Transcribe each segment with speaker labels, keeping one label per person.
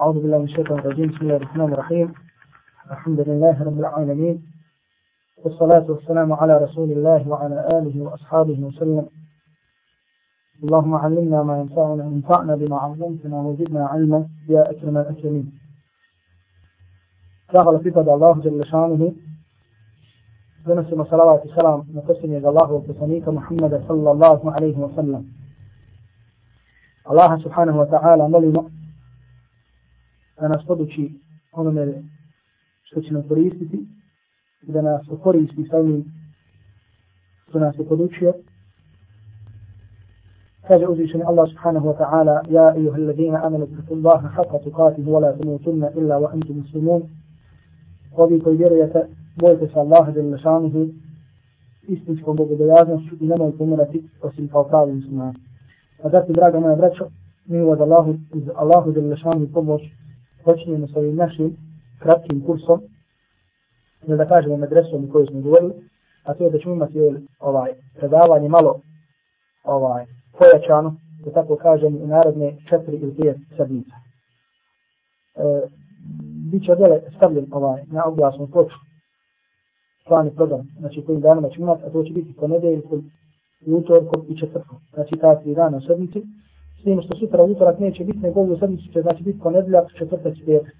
Speaker 1: أعوذ بالله من الشيطان الرجيم. بسم الله الرحمن الرحيم. الحمد لله رب العالمين. والصلاة والسلام على رسول الله وعلى آله وأصحابه وسلم. اللهم علمنا ما ينفعنا وانفعنا بما علمتنا وزدنا علما. يا أكرم الأكرمين. Zahvala pripada Allahu Jalla šanuhu. Donosimo salavat i salam na posljednjeg Allahu poslanika Muhammada sallallahu alaihi wa sallam. Allaha subhanahu wa ta'ala molimo da nas poduči onome što će nam koristiti i da nas koristi sa onim što nas je podučio. Kaže uzvišeni Allah subhanahu wa ta'ala Ja ejuha alladhina amanu taku Allaha haqqa tukatihi wa la tamutunna illa wa antum muslimun. Ovi koji vjerujete, bojite se Allaha jalla šanuhu istinskom bogobojaznošću i nemojte umirati osim kao pravi muslimani. A zato, draga moja braćo, mi od Allahu, iz Allahu jalla šanuhu pomoć počinjemo sa ovim našim kratkim kursom, ili da kažemo medresom koju smo govorili, a to je da ćemo imati ovaj predavanje malo ovaj pojačano, da tako kažem, u narodne četiri ili dvije sedmice. E, Biće odjele stavljen ovaj, na oglasnu ploču, plani program, znači kojim danima ćemo imati, a to će biti ponedeljkom, utorkom i četvrtkom, znači ta tri dana u sedmici, s tim što sutra utorak neće biti, nego u sedmicu će znači biti ponedljak, četvrtak i petak,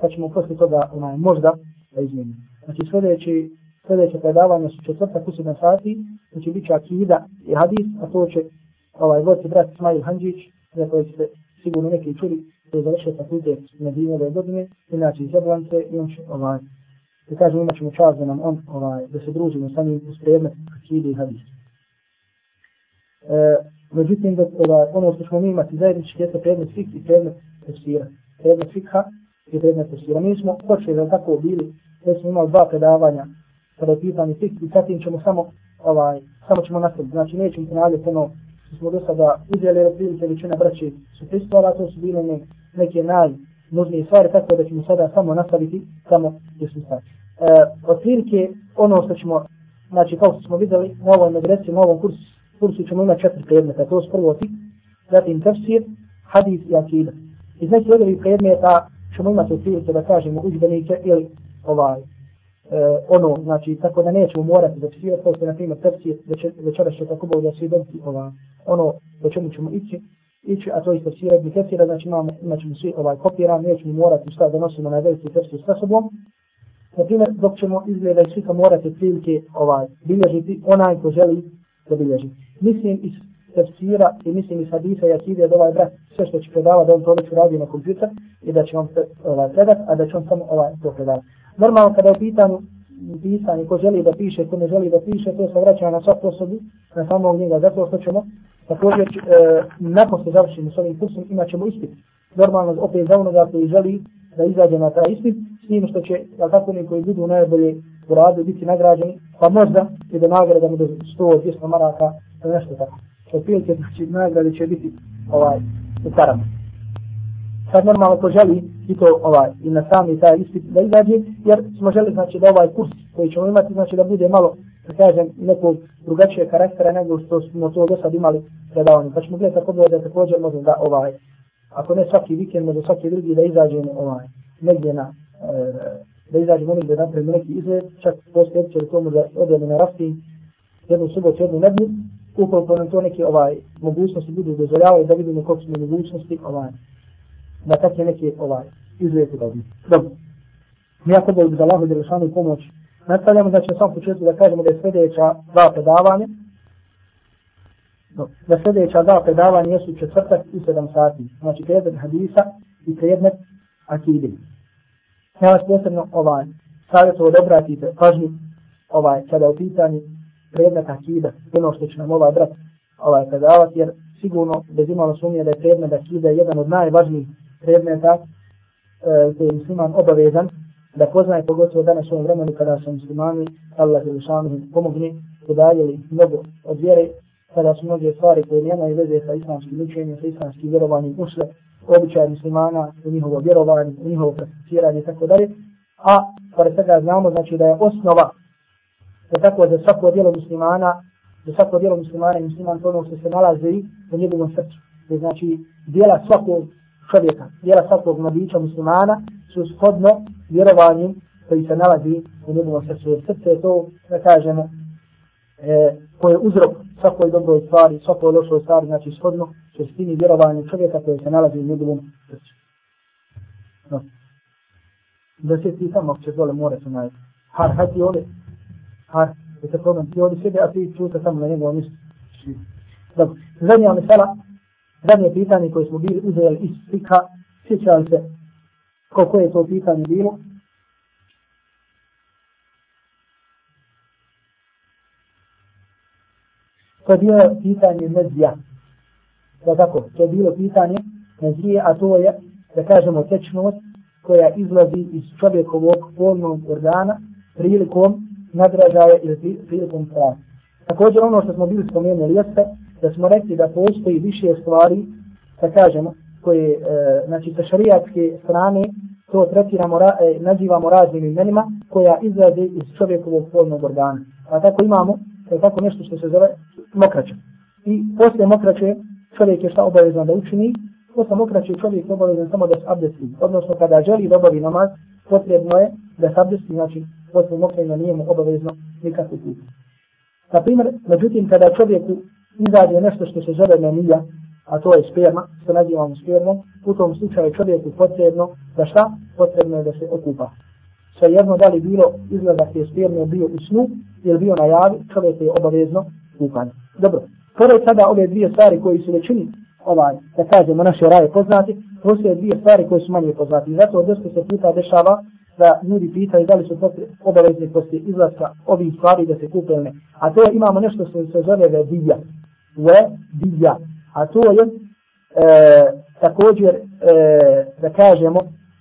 Speaker 1: pa ćemo poslije toga onaj, možda da izmijenimo. Znači sljedeći, sljedeće predavanje su četvrtak u 7 sati, znači bit će akida i hadis, a to će ovaj voditi brat Ismail Hanđić, za koji ste sigurno neki čuli, koji je završio fakultet na dvije ove godine, inače iz Jablance, i on će, ovaj, da kažem, imat ćemo čas da nam on, ovaj, da se družimo sa njim uz predmet akide i hadis. E, međutim, da, ovaj, ono što smo mi imati zajednički je predmet fik i predmet tefsira. Predmet fikha i predmet tefsira. Mi smo počeli da tako bili, da smo imali dva predavanja kada je pitanje fik i sad ćemo samo, ovaj, samo ćemo nastaviti. Znači, nećemo ponavljati ono što smo do sada uzeli, jer prilike većina braće su pristvala, to su bile ne, neke najnužnije stvari, tako da ćemo sada samo nastaviti samo gdje smo stali. E, od prilike, ono što ćemo, znači, kao što smo videli, na ovoj medresi, na ovom kursu, kursu ćemo imati četiri predmeta, to su prvo ti, zatim tefsir, hadis i akida. Iz nekih ovih predmeta ćemo imati od prilike da kažemo uđbenike ili ovaj, e, ono, znači, tako da nećemo morati da psirati, kao što je, na primjer, tefsir, večera će tako bolje da svi dobiti ovaj, ono do čemu ćemo ići, ići, a to je tefsira ibn Kefira, znači imamo, imat ćemo svi ovaj kopiran, nećemo morati šta da nosimo na veliki tefsir sa sobom. Naprimjer, dok ćemo izgleda i svika morati prilike ovaj, bilježiti, onaj ko želi da bilježi. Mislim iz tefsira i mislim iz hadisa i akide da ovaj brat sve što će predavati, da on to već uradi na kompjuter i da će on ovaj, predat, a da će on samo ovaj, to predavati. Normalno kada je u pitanju pisanje, ko želi da piše, ko ne želi da piše, to se vraća na svaku osobu, na samog njega, zato što ćemo također e, nakon što završimo s ovim kursom imat ćemo ispit. Normalno opet za onoga koji želi da izađe na taj ispit, s tim što će, jel tako, oni koji budu najbolje u radu biti nagrađeni, pa možda i da nagrada mu do 100-200 maraka, ili nešto tako. Od prilike, znači, nagrade će biti ovaj, u karama sad normalno ko želi i to ovaj, i na sami taj ispit da izađe, jer smo želi znači da ovaj kurs koji ćemo imati, znači da bude malo, da kažem, nekog drugačije karaktera nego što smo to do sad imali predavanje. Pa ćemo gledati tako da također možemo da ovaj, ako ne svaki vikend, nego svaki drugi da izađemo ovaj, negdje na, e, da izađemo negdje da napravimo neki izlet, čak postoje opće da tomu da odemo na rafting, jednu subotu, jednu nedlju, ukoliko nam to neke ovaj, mogućnosti budu dozvoljavaju da vidimo koliko smo mogućnosti ovaj, da takve neke ovaj, izlete dobiti. Dobro. Mi ako bol bi za Allahu Đelešanu pomoć, nastavljamo, znači na samom početku da kažemo da je sljedeća dva predavanja, da sljedeća dva predavanja jesu četvrtak i sedam sati. Znači predmet hadisa i predmet akide. Ja vas posebno ovaj, savjetovo da obratite pažnju ovaj, kada u pitanju predmet akida, ono što će nam ovaj brat ovaj, predavati, jer sigurno bez imalo sumnje da je predmet akida jedan od najvažnijih predmeta e, je musliman obavezan da poznaje pogotovo danas u ovom vremenu kada su muslimani Allah je pomogne pomogni podaljili mnogo od vjere kada su mnoge stvari koje nemaju veze sa islamskim učenjem, sa islamskim vjerovanjem ušle običaj muslimana u njihovo vjerovanje, u njihovo prakticiranje i tako dalje. A pored toga znamo znači da je osnova da tako za svako djelo muslimana za svako djelo muslimana i musliman to ono što se nalazi u njegovom srcu. znači dijela svakog čovjeka, djela svakog mladića muslimana su shodno vjerovanjem koji se nalazi u njegovom srcu. Jer srce je to, da kažemo, e, koje je uzrok svakoj dobroj stvari, svakoj lošoj stvari, znači shodno čestini vjerovanjem čovjeka koji se nalazi u njegovom srcu. No. Da se ti tamo će dole more se najti. Har, haj ti ovdje. Har, je se problem, ti ovdje sjede, a ti čuta tamo na njegovom mjestu. Dobro, zadnja mesela, zadnje pitanje koje smo bili uzeli iz fika, sjećali se koliko je to pitanje bilo. To je bilo pitanje mezija. Da tako, to je bilo pitanje mezije, a to je, da kažemo, tečnost koja izlazi iz čovjekovog polnog organa prilikom nadražaja ili prilikom prava. Također ono što smo bili spomenuli jeste da smo rekli da postoji više stvari, da kažemo, koje, e, znači, sa šarijatske strane to tretiramo, ra, e, nazivamo raznim imenima koja izlaze iz čovjekovog polnog organa. A tako imamo, je tako nešto što se zove mokraća. I poslije mokraće čovjek je šta obavezan da učini, posle mokraće čovjek je obavezan samo da se abdesti. Odnosno kada želi da obavi namaz, potrebno je da se abdesti, znači poslije mokrenja nije mu obavezno nikakvu put. Na primjer, međutim, kada čovjeku izađe nešto što se zove menija, a to je sperma, što nazivamo spermom, u tom slučaju čovjeku potrebno da šta? Potrebno je da se okupa. Sve jedno da li bilo izgledak je spermio bio u snu ili bio na javi, čovjek je obavezno kupanje. Dobro, pored sada ove dvije stvari koji su većini, ovaj, da kažemo naše raje poznati, postoje dvije stvari koje su manje poznati. Zato dosta se puta dešava da ljudi pitaju da li su obavezni poslije izlaska ovih stvari da se kupe ili ne. A to je, imamo nešto što se zove vedija. Vedija. A to je e, također, e, da kažemo,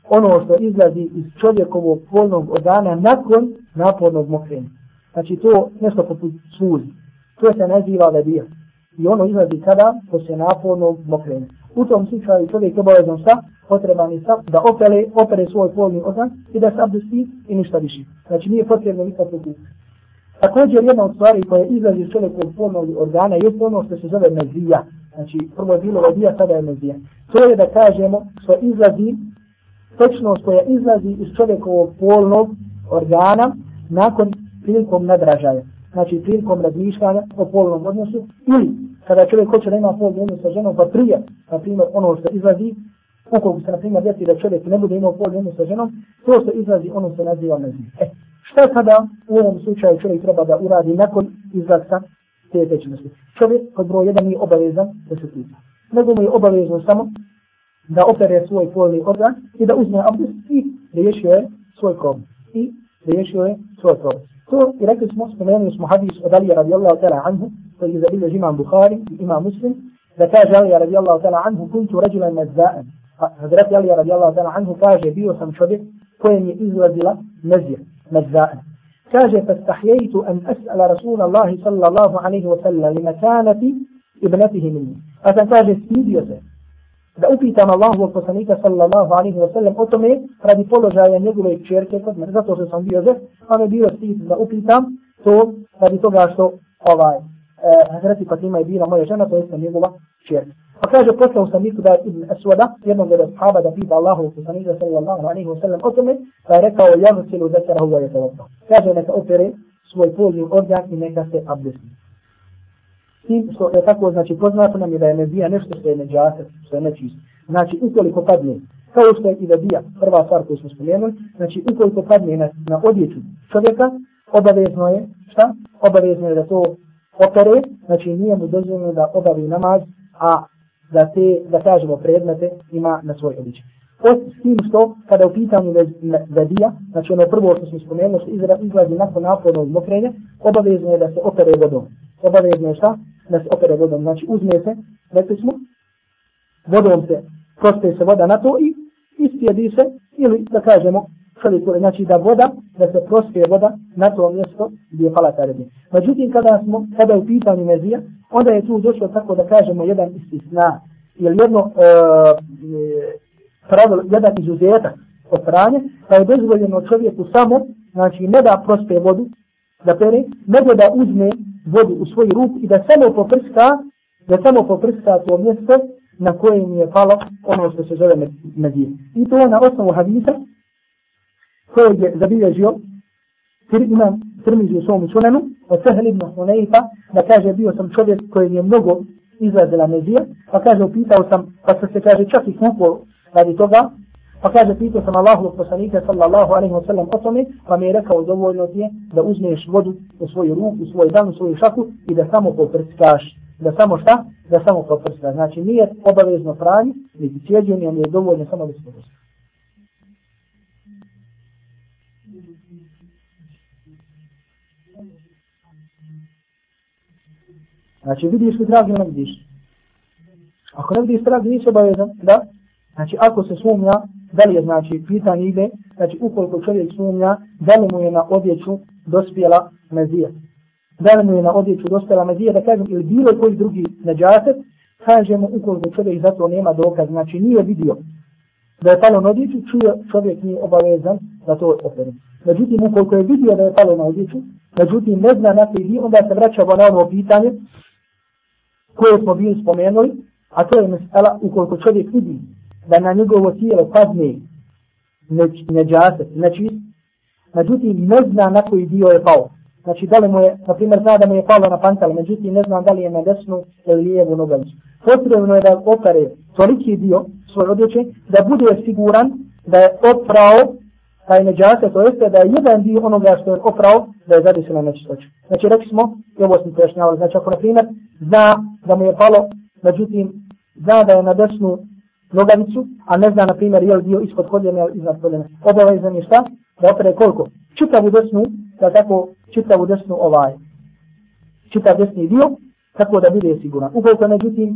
Speaker 1: ono što izlazi iz čovjekovog polnog organa nakon napornog mokrenja. Znači to nešto poput suzi. To se naziva lebija. I ono izlazi kada poslije napornog mokrenja. U tom slučaju čovjek je obavezan šta? Potreban je šta? Da opere, opere svoj polni organ i da se abdusti i ništa više. Znači nije potrebno nikakvo kuće. Također jedna od stvari koja izlazi iz čovjekovog polnog organa je ono što se zove mezija. Znači prvo je bilo lebija, sada je mezija. To je da kažemo što izlazi, točnost koja izlazi iz čovjekovog polnog organa nakon prilikom nadražaja. Znači prilikom razmišljanja o polnom odnosu ili kada čovjek hoće da ima polni odnos sa ženom, pa prije, na primjer, ono što izlazi, ukoliko se, na primjer, djeti da čovjek ne bude imao polni odnos sa ženom, to što izlazi, ono se naziva mezija. E, šta kada u ovom slučaju čovjek treba da uradi nakon izlaska te tečnosti? Čovjek, kod broj jedan, nije obavezan da se pita. Nego mu je obavezno samo da opere svoj polni organ i da uzme abdest i riješio je svoj problem. I riješio je svoj problem. To i rekli smo, spomenuli smo hadis od Alija radijallahu ta'ala anhu, koji je zabilježi imam Bukhari i imam Muslim, da kaže Alija radijallahu ta'ala anhu, kuntu rađulan madza'an. Hazreti Alija radijallahu ta'ala anhu kaže, bio sam čovjek kojem je izlazila mezir, madza'an. kaže, an as'ala Rasulallahi sallallahu alaihi wa sallam li makanati ibnatihi minni. A sam kaže, stidio se, da upitam Allahu poslanika sallallahu alaihi wa sallam o tome radi položaja njegove čerke kod mene, zato što sam bio zef, a pa me bio stid da upitam to radi toga što ovaj, eh, Hazreti Fatima je bila moja žena, to je njegova čerka. Pa kaže, poslao sam Miku da ibn Aswada, jednog od ashaba da pita Allahu poslanika sallallahu alaihi wa sallam o tome, pa je rekao, ja mu cijelu zekara huva je to Kaže, neka opere svoj polni organ i neka se abdesni S tim što je tako, znači poznato nam je da je mezija nešto što je neđaset, što je nečist. Znači, ukoliko padne, kao što je i da bija, prva stvar koju smo spomenuli, znači ukoliko padne na, na odjeću čovjeka, obavezno je, šta? Obavezno je da to opere, znači nije mu dozvoljeno da obavi namaz, a da te, da kažemo, predmete ima na svoj odjeći. S tim što, kada u pitanju vedija, znači ono prvo što smo spomenuli, što izlazi nakon napornog mokrenja, obavezno je da se opere vodom. Obavezno je šta? da se opere vodom. Znači uzme se, rekli smo, vodom se, prospe se voda na to i istijedi se, ili da kažemo, čovjek, znači da voda, da se prospe voda na to mjesto gdje je palata redina. Međutim, kada smo, kada je u pitanju mezija, onda je tu došlo tako da kažemo jedan istisna, ili jedno e, pravilo, jedan izuzetak od pranja, pa je dozvoljeno čovjeku samo, znači ne da prospe vodu, da pere, nego da uzme vodu u svoju ruku i da samo poprska, da samo poprska to mjesto na kojem je palo ono što se zove medije. I to na osnovu hadisa kojeg je zabilježio imam Tirmizi u svom sunanu od Sahel ibn Hunayfa da kaže bio sam čovjek koji je mnogo izlazila mezija pa kaže upitao sam pa se kaže čak i kupo radi toga Pa kaže, pitao sam Allahu poslanika sallallahu alaihi wa sallam o tome, pa mi je rekao dovoljno ti je da uzmeš vodu u svoju ruku, u svoj dan, u svoju šaku i da samo poprskaš. Da samo šta? Da samo poprskaš. Znači nije obavezno pranje, niti cijeđenje, nije dovoljno samo da se poprskaš. Znači vidiš li trag ili ne vidiš? Ako ne vidiš trag, nisi obavezan, da? Znači ako se sumnja, da li je znači pitanje ide, znači ukoliko čovjek sumnja, da li mu je na odjeću dospjela mezija. Da li mu je na odjeću dospjela mezija, da kažem, ili bilo koji drugi neđaset, kažemo ukoliko čovjek za to nema dokaz, znači nije vidio da je palo na odjeću, čuje čovjek nije obavezan da to opere. Međutim, ukoliko je vidio da je palo na odjeću, međutim ne zna na koji onda se vraćamo na ono pitanje koje smo bili spomenuli, a to je mesela ukoliko čovjek vidi da na njegovo tijelo padne neđaset, znači, međutim ne zna na koji dio je pao. Znači da li mu je, na primjer, zna da mu je palo na pantal, međutim ne zna da li je na desnu ili lijevu nogavicu. Potrebno je da opere toliki dio svoje odjeće, da bude siguran da je oprao taj neđase, to jeste da je jedan dio onoga što je oprao, da je zadesila nečistoću. Znači rekli smo, i ovo smo pojašnjavali, znači ako na primjer zna da mu je palo, međutim zna da je na desnu nogavicu, a ne zna, na primjer, je li dio ispod koljena ili iznad koljena. Obavezan je šta? Da opere koliko? Čitavu desnu, da tako, čitavu desnu ovaj, čitav desni dio, tako da bude siguran. Ukoliko, međutim,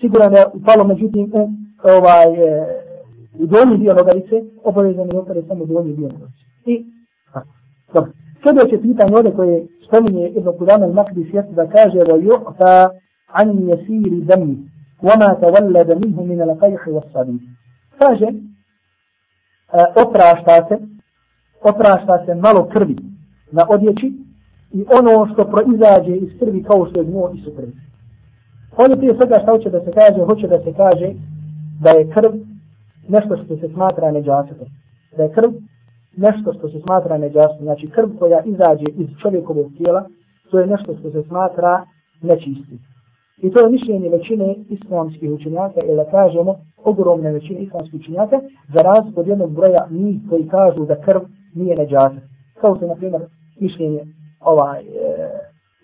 Speaker 1: siguran je upalo, međutim, u ovaj, e, u donji dio nogavice, obavezan je opere samo donji dio nogavice. I, a, dobro. Sljedeće pitanje ovdje koje spominje Ibn Kudama i Makdi da kaže da ju'ta an jesiri. وما تولد منه من القيح والصديد kaže oprašta se oprašta se malo krvi na odjeći i ono što proizađe iz krvi kao što je dno i su krvi. Ovdje prije svega što hoće da se kaže, hoće da se kaže da je krv nešto što se smatra neđasetom. Da je krv nešto što se smatra neđasetom. Znači krv koja izađe iz čovjekovog tijela, to je nešto što se smatra nečistim. I to je mišljenje većine islamskih učenjaka, ili kažemo ogromne većine islamskih učenjaka, za razliku od jednog broja njih koji kažu da krv nije neđasa. Kao se, na primjer, mišljenje ovaj, e,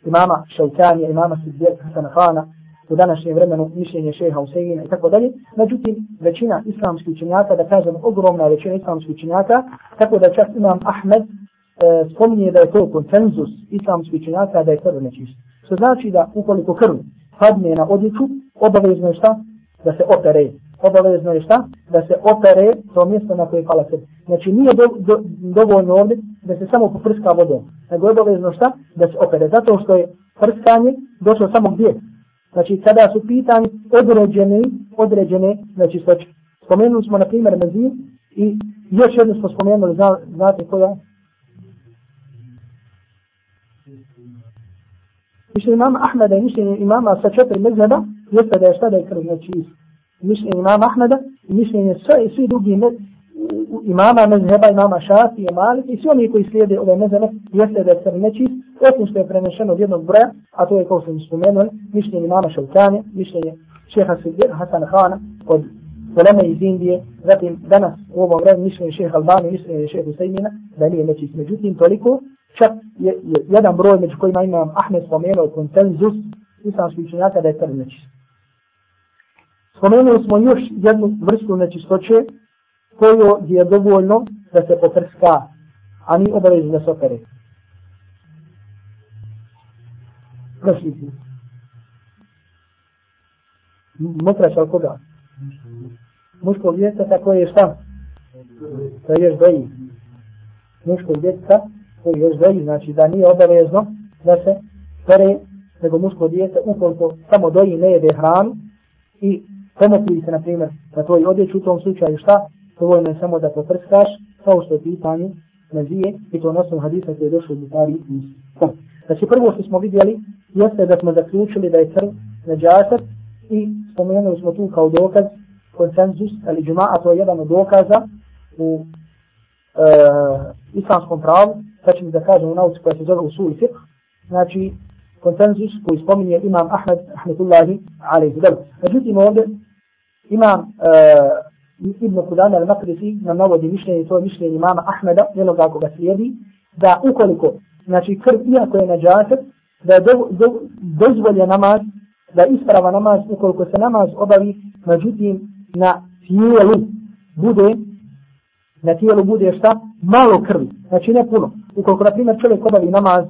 Speaker 1: imama Šautanija, imama Sidbjeta Hasana Hana, u današnjem vremenu mišljenje šeha Usegina i tako dalje. Međutim, većina islamskih učenjaka, da kažem ogromna većina islamskih učenjaka, tako da čak imam Ahmed e, spominje da je to konsenzus islamskih učenjaka da je krv nečist. Što znači da ukoliko krv padne na odjeću, obavezno je šta? Da se opere. Obavezno je šta? Da se opere to mjesto na koje je pala krv. Znači nije do, do, dovoljno ovdje da se samo poprska vodom. Nego je obavezno šta? Da se opere. Zato što je prskanje došlo samo gdje? Znači kada su pitanje određene, određene, znači stoče. Spomenuli smo na primjer mezir i još jednu smo spomenuli, zna, znate koja? Mišljenje imama Ahmeda i mišljenje imama sa četiri mezheba, jeste da je šta da je krv znači mišljenje imama Ahmeda i mišljenje sve i svi drugi me, imama mezheba, imama Šafi i Malik i svi oni koji slijede ove mezhebe, jeste da je krv nečist, osim što je prenešeno od jednog broja, a to je kao sam spomenuo, mišljenje imama Šalkane, mišljenje šeha Sidir Hasan Hana od Voleme iz Indije, zatim danas u ovom vremenu mišljenje šeha Albani, mišljenje šeha Husaymina, da nije nečist. Međutim, toliko čak je, je jedan broj među kojima imam Ahmed spomenuo konsenzus islamskih učenjaka da je krv nečist. Spomenuli smo još jednu vrstu nečistoće koju je dovoljno da se poprska, a ni obavezni da se opere. Prošliti. Mokrać al koga? Muško djeca koje je šta? To je još doji. Muško djeca koji još doji, znači da nije obavezno da se pere nego muško dijete ukoliko samo doji ne jede hranu i pomoći se, na primjer, na tvoj odjeć u tom slučaju šta, dovoljno je samo da to prskaš, kao što je pitanje mezije i to nosom hadisa koji je došao u Bukari i Znači prvo što smo vidjeli jeste da smo zaključili da je krv neđasat I spomenuli smo tu kao dokaz konsenzus, ali džuma'a to je jedan od dokaza u e, islamskom pravu, znači da kažem u nauci koja se zove usul i fiqh, znači konsenzus koji spominje imam Ahmed, Ahmedullahi, alaihi dobro. Međutim ovdje imam uh, Ibn Kudana al-Makrisi nam navodi mišljenje, to je mišljenje imama Ahmeda, jednog ako ga slijedi, da ukoliko, znači krv, iako je nađatet, da je do, do, dozvolje namaz, da isprava namaz, ukoliko se namaz obavi, međutim, na tijelu bude, na tijelu bude šta? Malo krvi, znači ne puno. Ukoliko, na primjer, čovjek obavi namaz,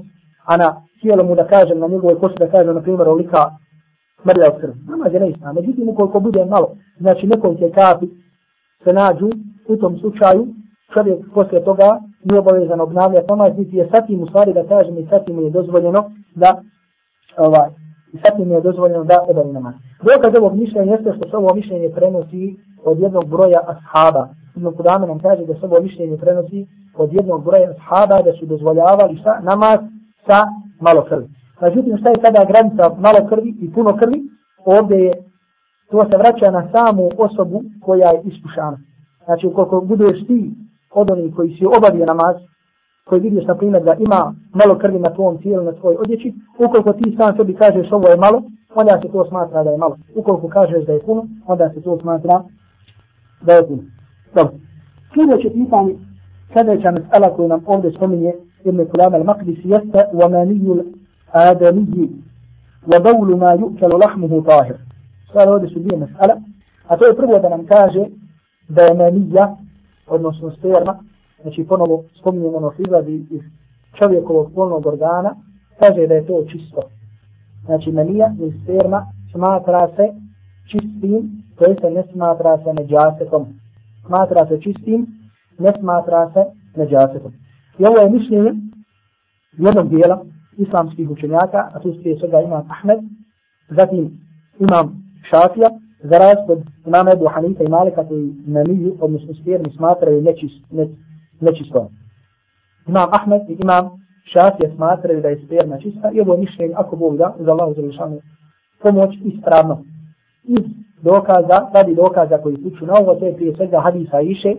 Speaker 1: a na tijelo mu da kažem, na njegovoj koši da kažem, na primjer, olika mrlja od krvi. Namaz je neistina. Međutim, ukoliko bude malo, znači nekoliko kapi se nađu, u tom slučaju, čovjek poslije toga nije obavezan obnavljati namaz, niti je satim u stvari da kažem i satim je dozvoljeno da ovaj, i satim je dozvoljeno da obavi namaz. Dokaz ovog mišljenja jeste što se ovo mišljenje prenosi od jednog broja ashaba. Ibn Kudame nam kaže da se ovo mišljenje prenosi od jednog broja ashaba da su dozvoljavali sa namaz sa malo krvi. Međutim, šta je sada granica malo krvi i puno krvi? Ovdje je, to se vraća na samu osobu koja je ispušana. Znači, ukoliko budeš ti od onih koji si obavio namaz, koji vidiš, na primjer, da ima malo krvi na tvojom tijelu, na tvojoj odjeći, ukoliko ti sam sebi kažeš ovo je malo, onda se to smatra da je malo. Ukoliko kažeš da je puno, onda se to smatra da je puno. Dobro. Sljedeće pitanje, sljedeća mesela koju nam ovdje spominje ابن كلام المقدس يست وماني الآدمي وبول ما يؤكل لحمه طاهر قال هذا سبيل مسألة أتوي prvo da nam kaže da je manija, odnosno sperma, znači ponovo spominjemo ono izlazi iz čovjekovog polnog organa, kaže da je to čisto. Znači manija ili sperma smatra se čistim, to je se ne smatra se neđasetom. Smatra se čistim, ne smatra se neđasetom. I ovo je mišljenje jednog dijela islamskih učenjaka, a tu prije svega imam Ahmed, zatim imam Šafija, za razpod imama Ebu Hanifa i Malika koji na miju, odnosno sfjerni smatraju nečist, ne, nečistom. Imam Ahmed i imam Šafija smatraju da je sfjerna čista i ovo mišljenje, ako Bog da, za Allah uzrešanu, pomoć ispravno. Iz dokaza, radi dokaza koji sluču na ovo, to je prije svega hadisa iše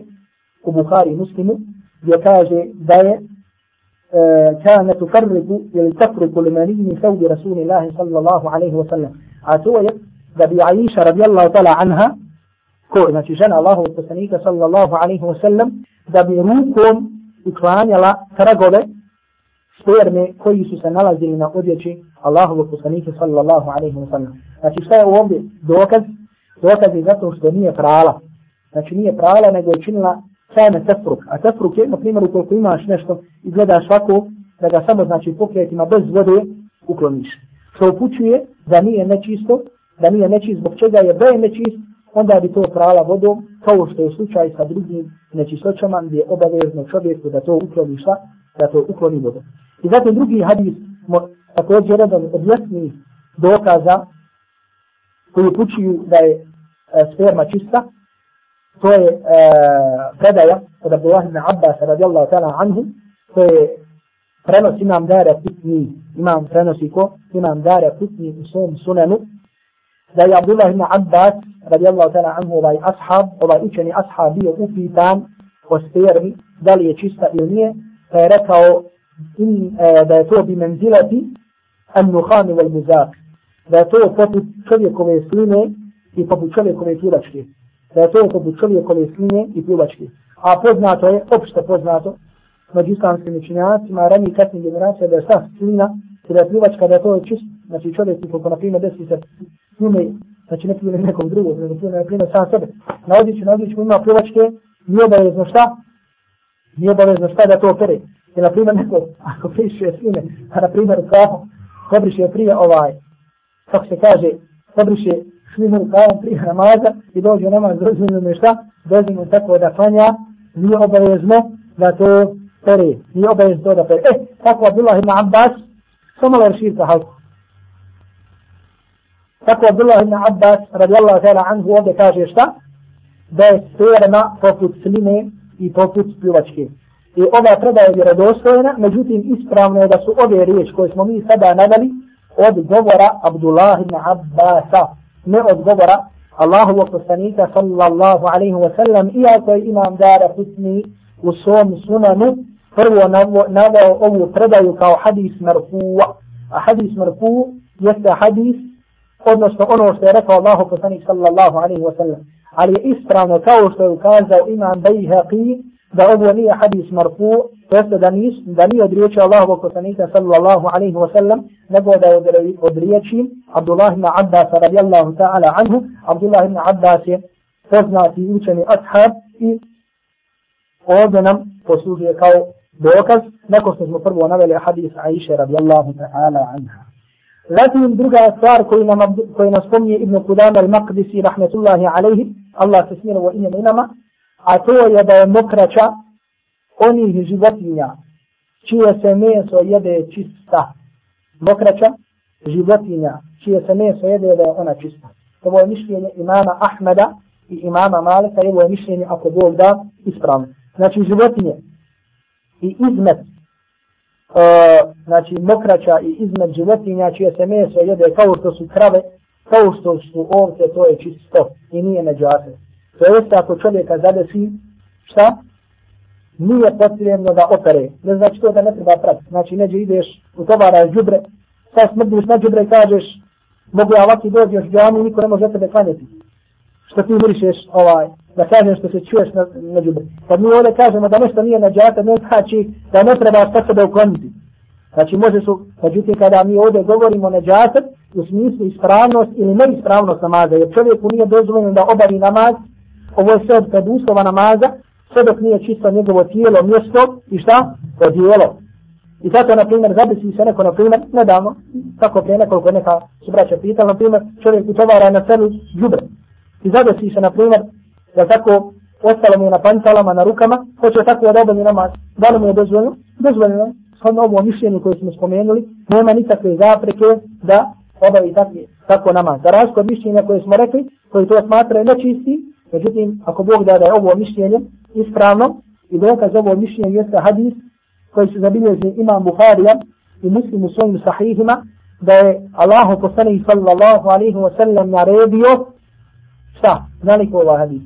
Speaker 1: u Buhari Muslimu, gdje kaže da je كان تفرق تفرق لمني من ثوب رسول الله صلى الله عليه وسلم عتوية دبي عائشة رضي الله تعالى عنها ko, znači žena Allahovog poslanika sallallahu alaihi wa sallam, da bi rukom uklanjala tragove sperme koji su se nalazili na odjeći Allahovog poslanika sallallahu alaihi wa sallam. Znači šta je ovdje dokaz? Dokaz je zato što nije prala. Znači nije prala, nego je činila kane tefruk. A tefruk je, na primjer, ukoliko imaš nešto i gledaš svako, da ga samo, znači, pokretima bez vode ukloniš. Što upućuje da nije nečisto, da nije nečist, zbog čega je da je nečist, onda bi to prala vodom, kao što je slučaj sa drugim nečistoćama, gdje je obavezno čovjeku da to ukloni šta, da to ukloni vodom. I zatim drugi hadis, također jedan od jasnih dokaza, koji upućuju da je e, sperma čista, to je uh, predaja od Abdullah ibn Abbas radijallahu ta'ala anhu, to je prenos imam dara pitni, imam prenosi ko, imam dara pitni u svom sunanu, da je Abdullah ibn Abbas radijallahu ta'ala anhu, ovaj ashab, ovaj učeni ashab bio upitan o spermi, da li je čista ili nije, pa je rekao in, uh, da je to bi menzilati an nuhani wal muzak, da je to poput čovjekove sline i poput čovjekove tiračke da je to poput čovjekove sline i pljuvačke. A poznato je, opšte poznato, među islamskim učinjacima, ranije kasnih generacija, da je sva slina, i da je pljuvačka, da je to čist, znači čovjek, kako na primjer desi se slune, znači ne pljune nekog drugog, nego pljune na primjer sam sebe. Na odjeću, na odjeću ima pljuvačke, nije obavezno šta? Nije obavezno šta da to opere. I na primjer neko, ako piše sline, a na primjer kao, pobriše prije ovaj, kako se kaže, pobriše svi mu kavom prije namaza i dođe namaz, dozvoljeno me šta, dozvoljeno tako da klanja, nije obavezno da to pere, nije obavezno to da pere. E, tako Abdullah ibn Abbas, samo la reširka halku. Tako Abdullah ibn Abbas, radijallahu ta'ala anhu, ovdje kaže šta? Da je perna poput sline i poput pljuvačke. I ova treba je vjerodostojna, međutim ispravno je da su ove riječi koje smo mi sada nadali od govora Abdullah ibn Abbasa ne od govora Allahovog poslanika sallallahu alaihi wa sallam, iako je imam dara husni u svom sunanu, prvo navao ovu predaju kao hadis marfu'a. A hadis marfu jeste hadis, odnosno ono što je rekao Allahu poslanik sallallahu alaihi wa sallam. Ali je ispravno kao što je ukazao imam Bayhaqi, da ovo nije hadis marfu, to jeste da, nis, da nije od riječi Allahovog poslanika sallallahu alaihi wa sallam, nego da je od riječi Abdullah ibn Abbas radijallahu ta'ala anhu. Abdullah ibn Abbas je poznati učeni ashab i ovdje nam poslužuje kao dokaz, nakon što smo prvo naveli hadis Aisha radijallahu ta'ala anha. Zatim druga stvar koju nam, koju nam spomnije Ibn Kudama al-Maqdisi rahmetullahi alaihi, Allah se smira u imenama, a to je da je mokraća onih životinja čije se meso jede čista. Mokraća životinja čije se meso jede da je ona čista. Ovo je mišljenje imama Ahmeda i imama Malika i ovo je mišljenje ako Bog da ispravno. Znači životinje i izmet e, znači mokraća i izmet životinja čije se meso jede kao što su krave, kao što su ovce, to je čisto i nije neđase. To jeste ako čovjeka zadesi, šta? Nije potrebno da opere. Ne znači to da ne treba prati. Znači neđe ideš utovaraš džubre, sad smrdiš na džubre i kažeš mogu ja ovaki dođi još džami, niko ne može tebe klanjati. Što ti mirišeš ovaj, da kažem što se čuješ na, na džubre. Kad mi ovdje kažemo da nešto nije na džata, ne znači da ne treba sa sebe ukloniti. Znači može su, međutim kada mi ovdje govorimo na džata, u smislu ispravnost ili neispravnost namaza, jer čovjeku nije dozvoljeno da obavi namaz, ovo je sve od uslova namaza, sve dok nije čisto njegovo tijelo, mjesto i šta? Odijelo. I zato, na primjer, zabisi se neko, na primjer, nedavno, tako prije nekoliko neka su braća pitala, na primjer, čovjek utovara na selu džubre. I zabisi se, na primjer, da tako ostalo mu je na pancalama, na rukama, hoće tako da obavi namaz. Da li mu je dozvoljeno? Dozvoljeno. Shodno ovo mišljenje koje smo spomenuli, nema nikakve zapreke da obavi tako, tako namaz. Za razliku od mišljenja koje smo rekli, koji to smatraju nečisti, Međutim, ako Bog da da je ovo mišljenje ispravno i dokaz ovo mišljenje jeste hadis koji se zabilježi imam Bukharija i muslim u svojim sahihima da je Allahu poslanih sallallahu alaihi wa sallam naredio šta? Znali ko ovaj hadis?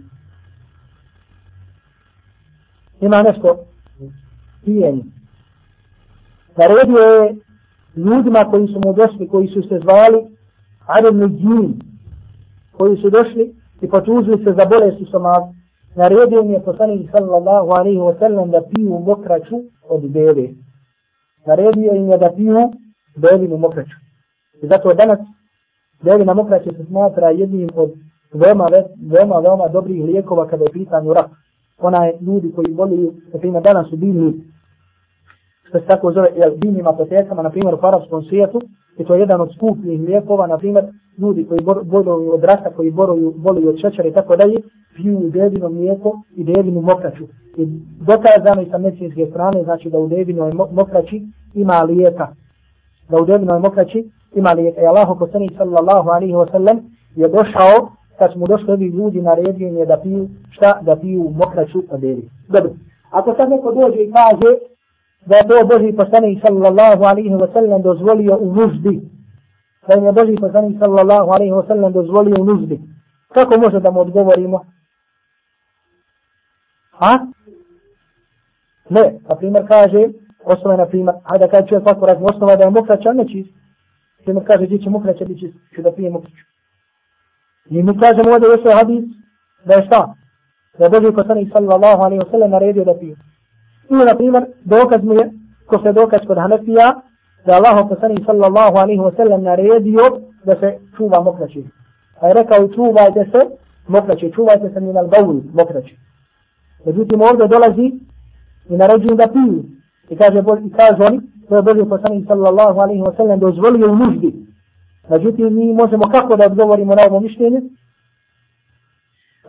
Speaker 1: Ima nešto pijenje. Naredio je ljudima koji su mu došli, koji su se zvali Adem Nidjin, koji su došli i potužio se za bolest u stomaku. Naredio mi je poslanik sallallahu alaihi wa sallam da piju mokraću od bebe. Naredio im je da piju bebinu mokraću. I zato danas bebina mokraća se smatra jednim od veoma, veoma, veoma dobrih lijekova kada je pitanju rak. Ona je ljudi koji voli, na primjer danas u bili što se tako zove, jel, biljnim apotekama, na primjer u arabskom svijetu, i to je jedan od skupnih lijekova, na primjer, ljudi koji boluju od raka, koji boluju, boluju od šećera i tako dalje, piju devino mlijeko i devinu mokraću. I dokazano i sa medicinske strane, znači da u devinoj mokraći ima lijeka. Da u devinoj mokraći ima lijeka. I Allah, poslanik sallallahu alaihi wa sallam, je došao, kad smo došli ovi ljudi, naredio je da piju, šta? Da piju mokraću od devi. Dobro. Ako sad neko dođe i kaže, da je to Boži poslanik sallallahu alaihi wa sallam dozvolio u nuždi. Da je Boži poslanik sallallahu alaihi wa sallam dozvolio u nuzbi. Kako može da mu odgovorimo? Ha? Ne, na primjer kaže, osnova na primjer, hajde kada čovjek ovako razmi, osnova da je mokraća nečist. Primjer kaže, gdje će mokraća biti čist, ću da pije mokraću. I mi kažemo ovdje u ovaj hadis, da je šta? Da je Boži poslanik sallallahu alaihi wa sallam naredio da pije. Ili, na primjer, dokaz mu je, ko se dokaz kod Hanefija, da Allah poslani sallallahu alaihi wa sallam naredio da se čuva mokraće. Pa je rekao, čuvajte se mokraće, čuvajte se min al-gawli, mokraći. Međutim, ovdje dolazi i naređuju da piju. I kaže, i kaže oni, to je Boži poslani sallallahu alaihi wa sallam dozvolio u nuždi. Međutim, mi možemo kako da odgovorimo na ovo mišljenje?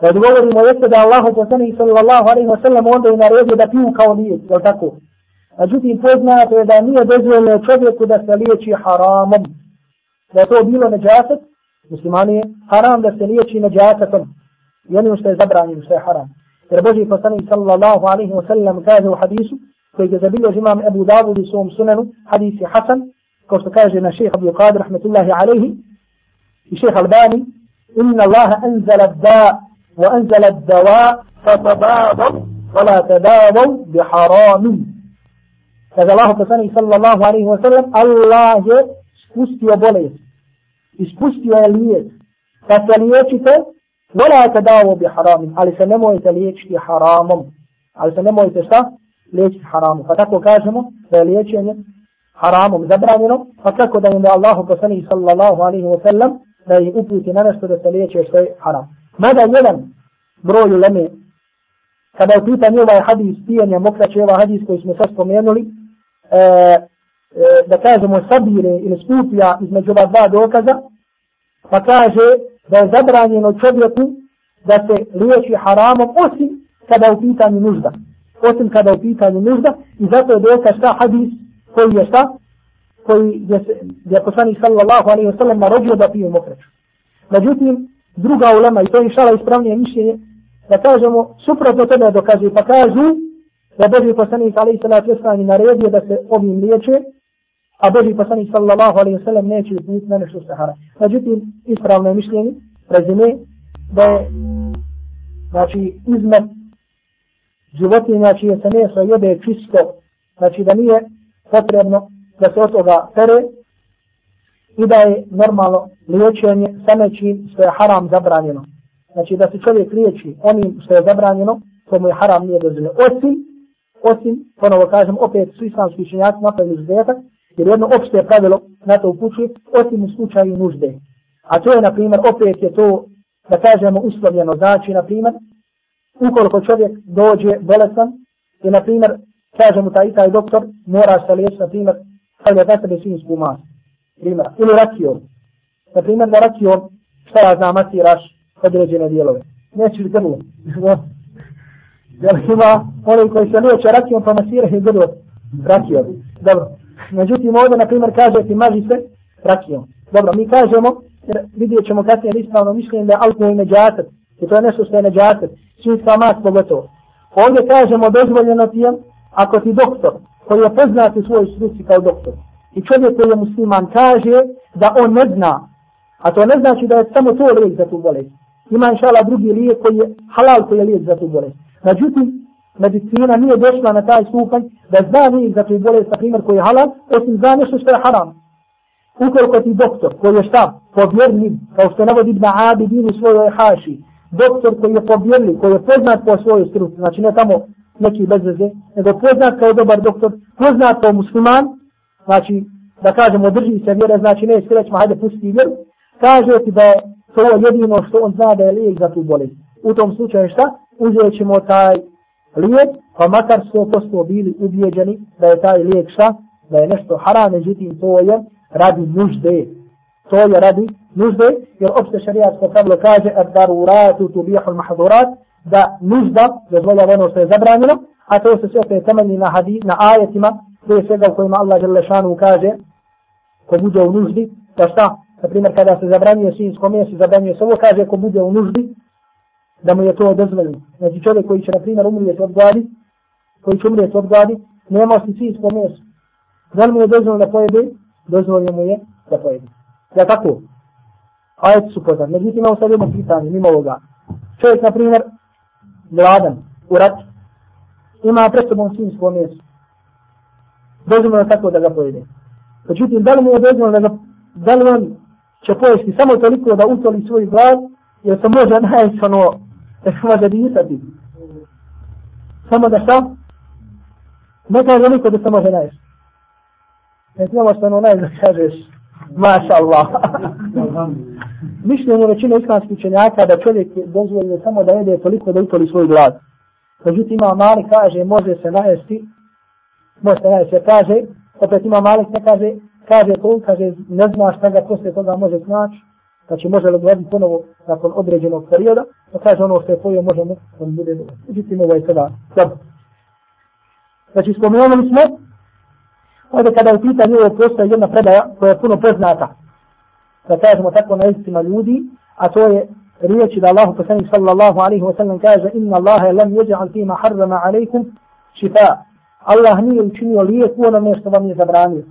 Speaker 1: Da odgovorimo jeste da Allah poslanik sallallahu alaihi wa sallam onda je naredio da piju kao lijek, je tako? Međutim, poznato je da nije dozvoljeno čovjeku da se liječi haramom. Da je to bilo neđaset, muslimani je haram da se liječi neđasetom. I onim što je zabranjeno, što je haram. Jer Boži poslanik sallallahu alaihi wa sallam kaže u hadisu, koji je zabilio imam Ebu Davud u svom sunanu, hadis je Hasan, kao što kaže na šeha Abu Qadir, rahmetullahi alaihi, i šeha Albani, inna Allaha anzala da wa anzala dawa fatadabaw wala tadabaw bi haramin kaže Allah poslanik sallallahu alaihi wa sallam Allah je spustio bolest. Ispustio je lijek. Kad se liječite wala tadabaw bi haramin. Ali se nemojte liječiti haramom. Ali se nemojte šta? Liječiti haramom. Pa tako kažemo da je liječenje haramom zabranjeno, pa kako da im je Allahu poslanik sallallahu alaihi wa sallam da ih uputi na nešto da se liječe što je haram. Mada jedan broj uleme, kada je pitan ovaj hadis pijenja mokraće, ovaj hadis koji smo sad spomenuli, E, e, da kažemo sabire ili skupija između ova dva dokaza, pa kaže da je zabranjeno čovjeku da se liječi haramom osim kada je u pitanju nužda. Osim kada je u pitanju nužda i zato je dokaz ta hadis koji je šta? Koji je, je poslanik sallallahu alaihi wa sallam narođio da pije mokraću. Međutim, druga ulema, i to je išala ispravnije mišljenje, da kažemo, suprotno tome dokazuju pa kažu da Boži poslanik alaihi salatu wasalam naredio da se ovim liječe, a Boži poslanik sallallahu alaihi wa neće biti na nešto sahara. Međutim, ispravno je mišljenje, rezime, da je, znači, izmet životinja čije se meso jede čisto, znači da nije potrebno da se od toga pere i da je normalno liječenje sa nečim što je haram zabranjeno. Znači da se čovjek liječi onim što je zabranjeno, to mu je haram nije dozvoljeno. Osim, osim, ponovo kažem, opet su islamski činjaci napravili izuzetak, jer jedno opšte pravilo na to upućuje, osim u slučaju nužde. A to je, na primjer, opet je to, da kažemo, uslovljeno. Znači, na primjer, ukoliko čovjek dođe bolestan, i, na primjer, kaže mu taj taj doktor, mora se liječiti, na primjer, stavlja za sebe svinsku masu. Primjer, ili rakijom. Na primjer, da rakijom, šta ja znam, masiraš određene dijelove. Nećeš li grlo? Jel ima oni koji se liječe rakijom, pa masiraju grlo rakijom. Dobro. Međutim, ovdje, na primjer, kaže ti maži se rakijom. Dobro, mi kažemo, jer vidjet ćemo kasnije ispravno mišljenje da je alkohol neđatet. I to je nešto što je neđatet. Svinska mas pogotovo. Ovdje kažemo dozvoljeno ti je ako ti doktor koji je poznat u svojoj struci kao doktor i čovjek koji je musliman kaže da on ne zna, a to ne znači da je samo to lijek za tu bolest. Ima inšala drugi lijek koji je halal koji je lijek za tu bolest. Međutim, medicina nije došla na taj stupanj da zna lijek za tu bolest, na primjer koji je halal, osim zna nešto što je haram. Ukoliko ti doktor koji je šta, povjerljiv, kao što navodi Ibn Abidin u svojoj haši, doktor koji je povjerljiv, koji je poznat po svojoj struci, znači ne tamo neki bez veze, nego poznat kao dobar doktor, poznat kao musliman, znači, da kažemo, drži se vjera, znači ne sve hajde pusti vjeru, kaže ti da je to jedino što on zna da je lijek za tu bolest. U tom slučaju šta? Uzet ćemo taj lijek, pa makar su posto bili ubijeđeni da je taj lijek šta? Da je nešto haram, međutim to je radi nužde. To je radi nužde, jer opšte šarijatsko pravilo kaže, ad daruratu tu bihul mahdurat, da nužda dozvoljava ono što je zabranjeno, a to se sve opet temelji na, hadi, na ajetima, prije svega u kojima Allah Želešanu kaže, ko bude u nuždi, da šta, na primjer kada se zabranjuje svinsko mjesto, zabranjuje se ovo, kaže ko bude u nuždi, da mu je to dozvoljeno. Znači čovjek koji će, na primjer, umrijeti od gladi, koji će umrijeti od gladi, nema osim svinsko mjesto. Da li mu je dozvoljeno da pojede? Dozvoljeno mu je da pojede. Ja tako? Ajet su poznat. Međutim, imamo sad jedno pitanje, mimo ovoga. Čovjek, na primjer, gladan u rat, ima pred sobom svinsko mjesto. Dozvoljeno tako da ga pojede. Međutim, da li mu je dozvoljeno da ga, da li on će pojesti samo toliko da utoli svoj glad, jer se može najesti ono, da se može disati. Samo da šta? Ne kaže niko da se može najesti. Ne znamo što ono najesti da kažeš, maša Allah. mišljenje većine islamskih učenjaka da čovjek dozvoljuje samo da jede toliko da utoli svoj glad. Međutim, ima Malik kaže, može se najesti, može se najesti, kaže, opet ima Malik ne kaže, kaže to, kaže, ne zna šta ga posle toga može snaći, znači može li gledati ponovo nakon određenog perioda, pa kaže ono što je pojio, može mu, on bude dobro. Međutim, ovo je sada, dobro. Znači, spomenuli smo, ovdje kada u pitanju ovo postoje jedna predaja koja je puno poznata, da kažemo tako na jezicima ljudi, a to je riječi da Allah poslanik sallallahu alaihi wa sallam kaže inna Allahe lam jeđa'al fima harrama alaikum šifa. Allah nije učinio lijek u onome što vam je zabranio.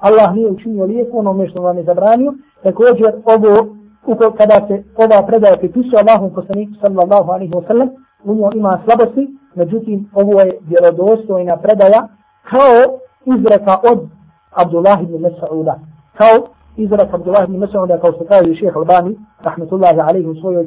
Speaker 1: Allah nije učinio lijek u onome što vam je zabranio. Također ovo uko, kada se ova predaja pripisuje Allahom poslaniku sallallahu alaihi wa sallam, u njoj ima slabosti, međutim ovo je vjerodostojna predaja kao izreka od Abdullah ibn Mas'uda. Kao izreka Abdullah ibn Mas'uda, kao što kaže šeheh Albani, rahmetullahi alaihi u svojoj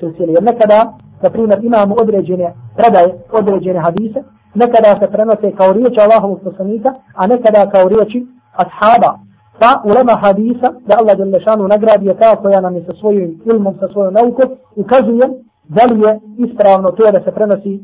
Speaker 1: silsili. Jer nekada, na primjer, imamo određene predaje, određene hadise, nekada se prenose kao riječ Allahovog poslanika, a nekada kao riječi ashaba. Pa ulema hadisa, da Allah je šanu nagradi je ta koja nam je sa svojim ilmom, sa svojom naukom, ukazuje da li je ispravno to da se prenosi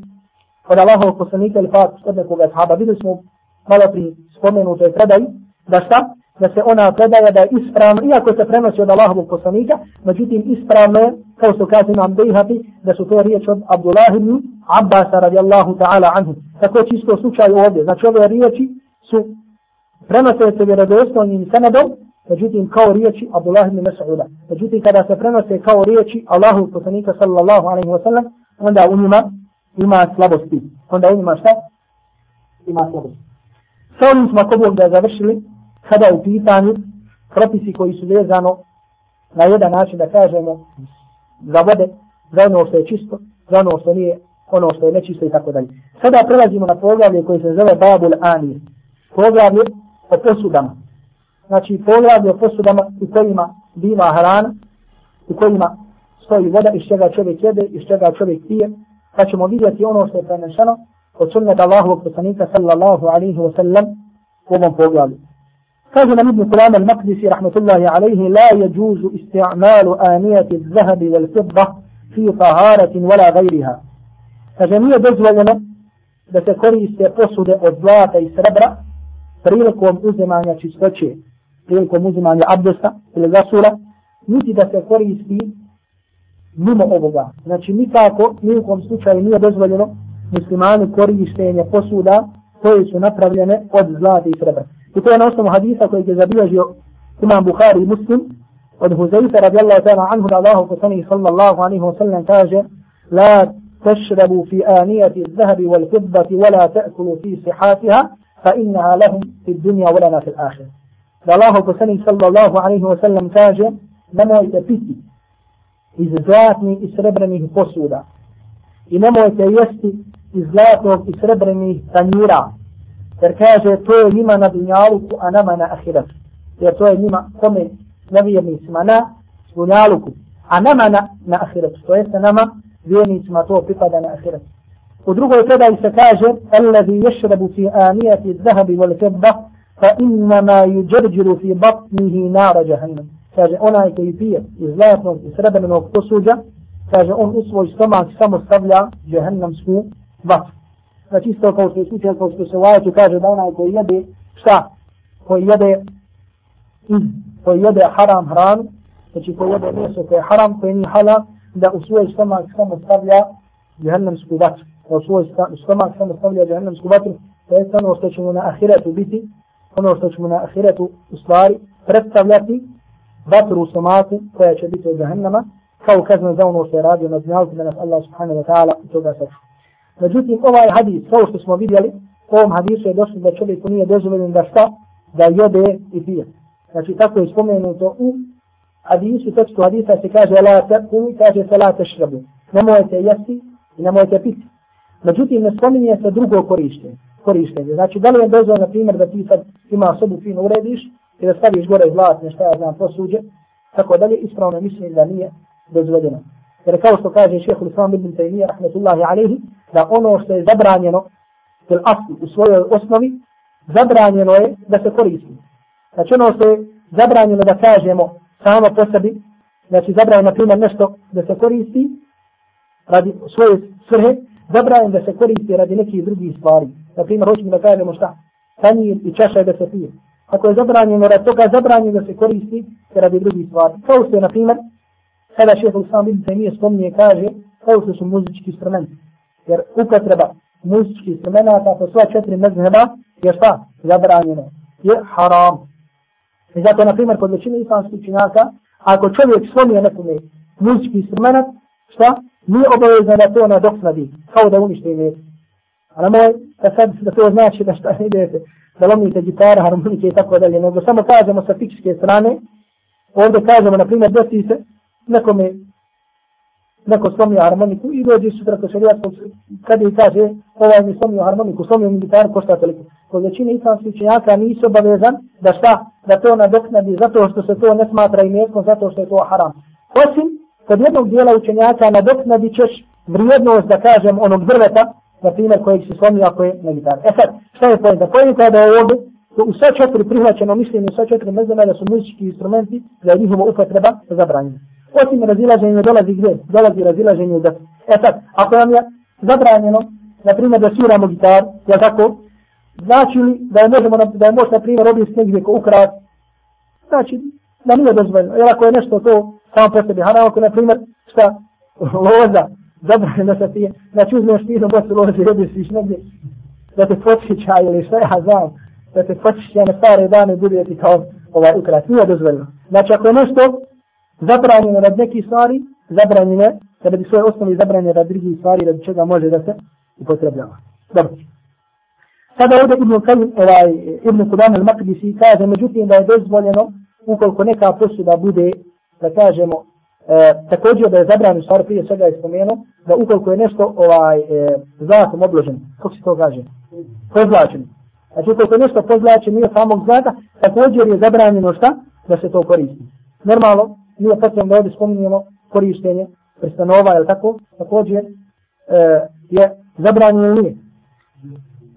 Speaker 1: od Allahovog poslanika ili pa od nekoga ashaba. Videli smo malo pri spomenutoj predaji, da šta? Da se ona predaja da je ispravno, iako se prenosi od Allahovog poslanika, međutim ispravno je, kao što kaže nam Bejhati, da su to riječ od Abdullah ibn Abbas radijallahu ta'ala anhu. Tako čisto slučaj ovdje. Znači ove riječi su prenose se vjerodostojnim senedom, međutim kao riječi Abdullah ibn Mas'uda. Međutim kada se prenose kao riječi Allahu poslanika sallallahu alaihi wa sallam, onda u njima ima slabosti. Onda u njima šta? Ima slabosti. Sa ovim smo ako Bog da završili, kada u pitanju propisi koji su vezano na jedan način da kažemo za vode, za ono što je čisto, za ono što nije, ono što je nečisto i tako dalje. Sada prelazimo na poglavlje koje se zove Babul Anir. Poglavlje o posudama. Znači poglavlje o posudama u kojima biva hrana, u kojima stoji voda iz čega čovjek jede, iz čega čovjek pije, pa ćemo vidjeti ono što je prenešeno od sunneta Allahovog poslanika sallallahu alaihi wa sallam u ovom poglavlju. Kaže nam Ibn Qulam al-Maqdisi rahmatullahi alaihi la yajuzu isti'malu anijati zahabi wal fidda fi taharatin wala gajriha. Kaže nije dozvoljeno da se koriste posude od zlata i srebra prilikom uzimanja čistoće, prilikom uzimanja abdesta ili gasura, niti da se koristi mimo ovoga. Znači nikako, nijekom slučaju nije dozvoljeno muslimani korištenje posuda koje su napravljene od zlata i srebra. I to je na osnovu hadisa koji je zabilježio imam Bukhari i muslim od Huzeyta radijallahu ta'ala anhu da Allahu poslanih sallallahu alaihi wa sallam kaže La تشربوا في آنية الذهب والفضة ولا تأكلوا في صحاتها فإنها لهم في الدنيا ولنا في الآخرة الله بسني صلى الله عليه وسلم كاجة لما يتبتي iz zlatnih i srebrnih posuda. I nemojte jesti iz zlatnog i srebrnih tanjira. Jer kaže, to je njima na dunjaluku, a nama na ahiretu. Jer to je njima, kome nevjernicima na dunjaluku, a nama na, na ahiretu. To jeste nama, vjernicima to pripada na ahiretu. U drugoj predaji se kaže, Alladhi ješrabu fi anijati zahabi wal kebba, fa innama yuđerđiru fi batnihi nara jahannam. Kaže, onaj koji pije iz zlatnog i srebrnog posuđa, kaže, on u svoj stomak samo stavlja jahannamsku vatru. Znači isto kao što je slučaj, kao što se u ajetu kaže da onaj koji jede, šta? Koji jede, koji jede haram hranu, znači koji jede mjesto koje je haram, koje nije halal, da u svoj stomak samo stavlja jahannamsku vatru. Da u svoj stomak samo stavlja jahannamsku vatru, to je ono što ćemo na ahiretu biti, ono što ćemo na ahiretu u stvari predstavljati vatru u stomaku koja će biti od jahannama, kao kazna za ono što je radio na dnjalku da nas Allah subhanahu wa ta'ala i toga saču. Međutim, ovaj hadis, kao što smo vidjeli, u ovom hadisu je došlo da čovjeku nije dozvoljen da šta? Da jede i pije. Znači, tako je spomenuto u hadisu, tekstu hadisa se kaže la teku, kaže se la tešrabu. Nemojte jesti i nemojte piti. Međutim, ne spominje se drugo korištenje. korištenje. Znači, da li je dozvoljeno, na primjer, da ti sad ima sobu fino urediš i da staviš gore zlatne, šta ja znam, posuđe, tako dalje, ispravno mislim da nije dozvoljeno. Jer kao što kaže šehr Islam ibn Taymiyyah, rahmetullahi alaihi, da ono što je zabranjeno u asli, u svojoj osnovi, zabranjeno je da se koristi. Znači ono što je zabranjeno da kažemo samo po sebi, znači zabranjeno na primjer nešto da se koristi radi svoje svrhe, zabranjeno da se koristi radi nekih drugih stvari. Na primjer, hoćemo da kažemo šta? Tanjir i čaša da se pije. Ako je zabranjeno radi toga, zabranjeno da se koristi radi drugih stvari. Kao što je, na primjer, sada šehr sam vidim se nije spominje, kaže, kao što su muzički instrumenti jer upotreba muzičkih instrumenta po sva četiri mezheba je šta? Zabranjeno. Je haram. I zato, na primjer, kod većine islamskih činjaka, ako čovjek slomije nekome muzički instrument, šta? Nije obavezno da to nadoknadi, kao da unište ime. A na moj, da sad da to znači da šta idete, da lomite gitara, harmonike i tako dalje, nego samo kažemo sa fiksike strane, ovdje kažemo, na primjer, desi se, nekome neko slomio harmoniku i dođe sutra ko šarijatskog kada i kaže ovaj mi slomio harmoniku, slomio mi gitaru, košta toliko. Kod većine islamskih čenjaka nisu obavezan da šta, da to nadoknadi zato što se to ne smatra imetkom, zato što je to haram. Osim, kod jednog dijela učenjaka nadoknadi ćeš vrijednost, da kažem, onog drveta, na primjer, kojeg si slomio ako je na gitaru. E sad, šta je pojenta? Pojenta je da je ovdje, u sva četiri prihvaćeno mišljenje, u sva četiri mezdana da su muzički instrumenti, da je njihova upotreba zabranjena. Osim razilaženja dolazi gdje? Dolazi razilaženje u desu. E sad, ako nam je zabranjeno, na primjer, da sviramo gitar, je tako? Znači li da je možemo, da je možda, na primjer, objesti negdje ko ukrat? Znači, da nije dozvoljeno. Jer ako je nešto to samo po sebi haram, ako na primjer, šta, loza, zabranjeno sa ti, znači uzmeš ti jednom bosu loze i objestiš negdje, da te podsjeća ili šta ja znam, da te podsjeća na stare dane, bude ti kao ovaj ukrat. Nije dozvoljeno. Znači, ako je nešto zabranjeno rad nekih stvari, zabranjeno da bi svoje osnovi zabranjeno rad drugih stvari, radi čega može da se upotrebljava. Dobro. Sada ovdje Ibn Kajim, ovaj, Ibn Kudan al-Maqdisi kaže, međutim da je dozvoljeno, ukoliko neka posuda bude, da kažemo, e, također da je zabranjeno stvar prije svega je spomenuo, da ukoliko je nešto ovaj, e, zlatom obložen, kako se to kaže? Pozlačen. Znači ukoliko je nešto pozlačen nije samog zlata, također je zabranjeno šta? Da se to koristi. Normalno, nije potrebno da ovdje spominjemo korištenje prstanova, je tako? Također e, je zabranjeno ili nije.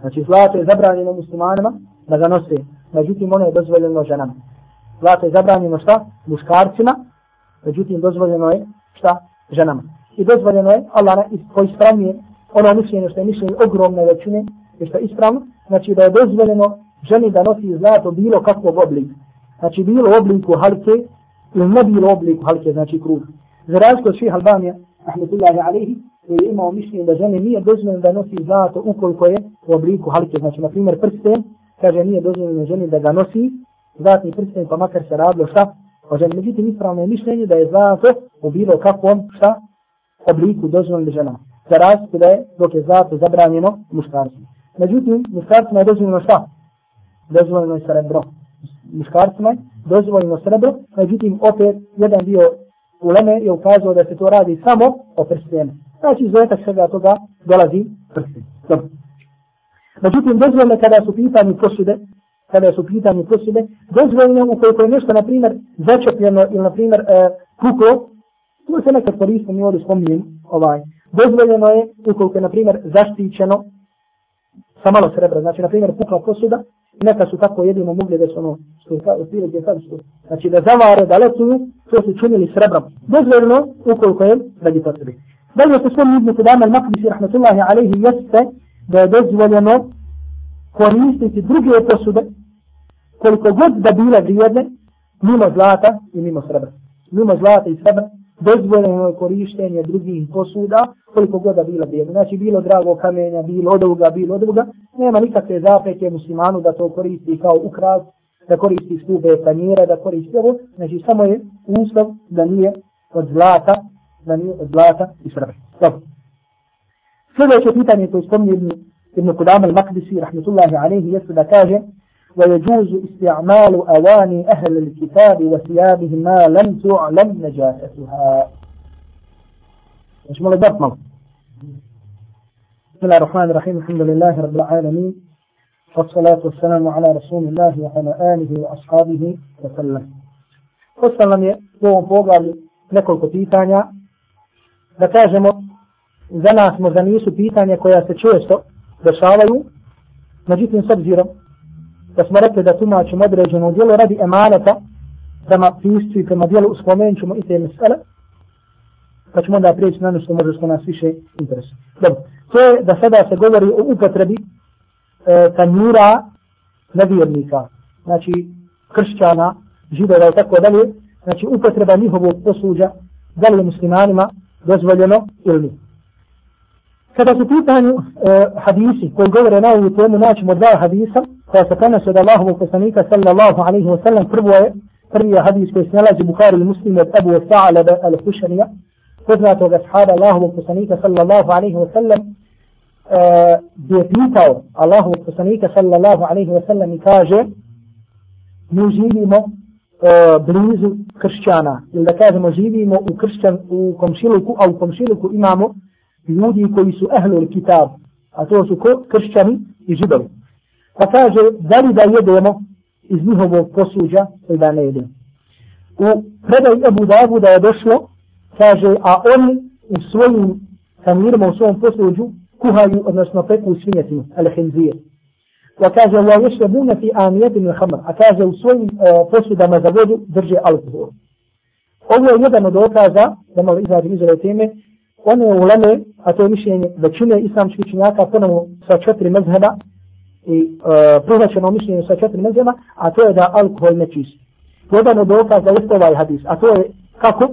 Speaker 1: Znači, zlato je zabranjeno muslimanima da ga nose, međutim ono je dozvoljeno ženama. Zlato je zabranjeno šta? Muškarcima, međutim dozvoljeno je šta? Ženama. I dozvoljeno je, Allah ne, koji ispravnije ono mišljenje što je mišljenje ogromne većine, je što je ispravno, znači da je dozvoljeno ženi da nosi zlato bilo kakvog oblika. Znači bilo obliku halke, ili ne bilo obliku halke, znači krug. Za razliku od ših Albanija, ahmetullahi alihi, koji je imao mišljenje da žene nije dozvoljeno da nosi zlato ukoliko je u obliku halke. Znači, na primjer, prsten, kaže, nije dozvoljeno ženi da ga nosi, zlatni prsten, pa makar se radilo šta, o ženi. Međutim, ispravno je mišljenje da je zlato u bilo kakvom šta, obliku dozvoljeno ženama. Za razliku da je, dok je zlato zabranjeno muškarcima. Međutim, muškarcima je dozvoljeno šta? Dozvoljeno je srebro. Muškarcima je dozvoljeno srebro, međutim opet jedan dio uleme je ukazao da se to radi samo o prstenu. Znači izuzetak svega toga dolazi prsten. Dobro. Međutim, dozvoljeno kada su pitanje posude, kada su pitanje posude, dozvoljeno ukoliko je nešto, na primjer, začepljeno ili, na primjer, e, puklo, to se nekad koristi, mi ovdje spominjem, ovaj, dozvoljeno je ukoliko je, na primjer, zaštićeno sa malo srebra, znači, na primjer, pukla posuda, neka su tako jedino mogli da su ono, što je kao, gdje sad što, znači da zavare, da letuju, to su činili srebrom. Dozvoljeno, ukoliko je, da bi potrebi. Dalje se sve Ibn Kudama al-Makdisi, rahmatullahi alaihi, jeste da je dozvoljeno koristiti druge posude, koliko god da bile vrijedne, mimo zlata i mimo srebra. Mimo zlata i srebra, dozvoljeno je korištenje drugih posuda, koliko god da bila bilo. Znači, bilo drago kamenja, bilo od ovoga, bilo od ovoga. Nema nikakve zapreke muslimanu da to koristi kao ukras, da koristi stube tanjira, da koristi ovo. Znači, samo je uslov da nije od zlata, da nije od zlata i srebra. Dobro. Sljedeće pitanje koje spominje Ibn, Ibn Kudama al-Makdisi, rahmetullahi alaihi, jeste da kaže ويجوز استعمال أواني أهل الكتاب وثيابهم ما لم تعلم نجاستها مش مال بسم الله الرحمن الرحيم. الحمد لله رب العالمين. والصلاة والسلام على رسول الله وعلى آله وأصحابه وسلم. وسلم je u ovom poglavlju nekoliko pitanja da kažemo za nas možda nisu pitanja koja se da smo rekli da tumačimo određeno djelo radi emaneta prema piscu i prema djelu spomenut ćemo i te mesele pa ćemo onda prijeći na ono nešto možda što nas više interesuje. Dobro, to je da sada se govori o upotrebi e, tanjura nevjernika, znači kršćana, židova i tako dalje, znači upotreba njihovog posuđa, da li je muslimanima dozvoljeno ili nije. Kada su pitanju e, hadisi koji govore na ovu temu, naćemo dva hadisa koja se prenose od Allahovog poslanika sallallahu alaihi wa sallam. Prvo je, prvi hadis koji se nalazi Bukhari ili muslim od Abu Sa'alaba al-Hushanija, poznatog ashaba Allahovog poslanika sallallahu alaihi wa sallam, e, gdje je pitao Allahovog poslanika sallallahu alaihi wa sallam i kaže, mi živimo blizu kršćana, ili da kažemo živimo u kršćan, u komšiluku, a u komšiluku imamo ljudi koji su ehlul kitab, a to su kršćani i židovi. Pa kaže, da li da jedemo iz njihovog posuđa ili da ne jedemo. U predaj Ebu Davu da je došlo, kaže, a oni u svojim tamirima, u svom posuđu, kuhaju, odnosno peku svinjetinu, al-hinzije. Pa kaže, wa yashrabuna fi aniyatin al-khamr. A kaže, u svojim uh, posudama za vodu drže alkohol. Ovo je jedan od dokaza, da malo izađe iz ove teme, one uleme, a to je mišljenje većine islamskih činjaka, ponovno sa četiri mezheba, i uh, prihvaćeno mišljenje sa četiri mezema, a to je da alkohol ne čisti. Jedan od dokaza je ovaj hadis, a to je kako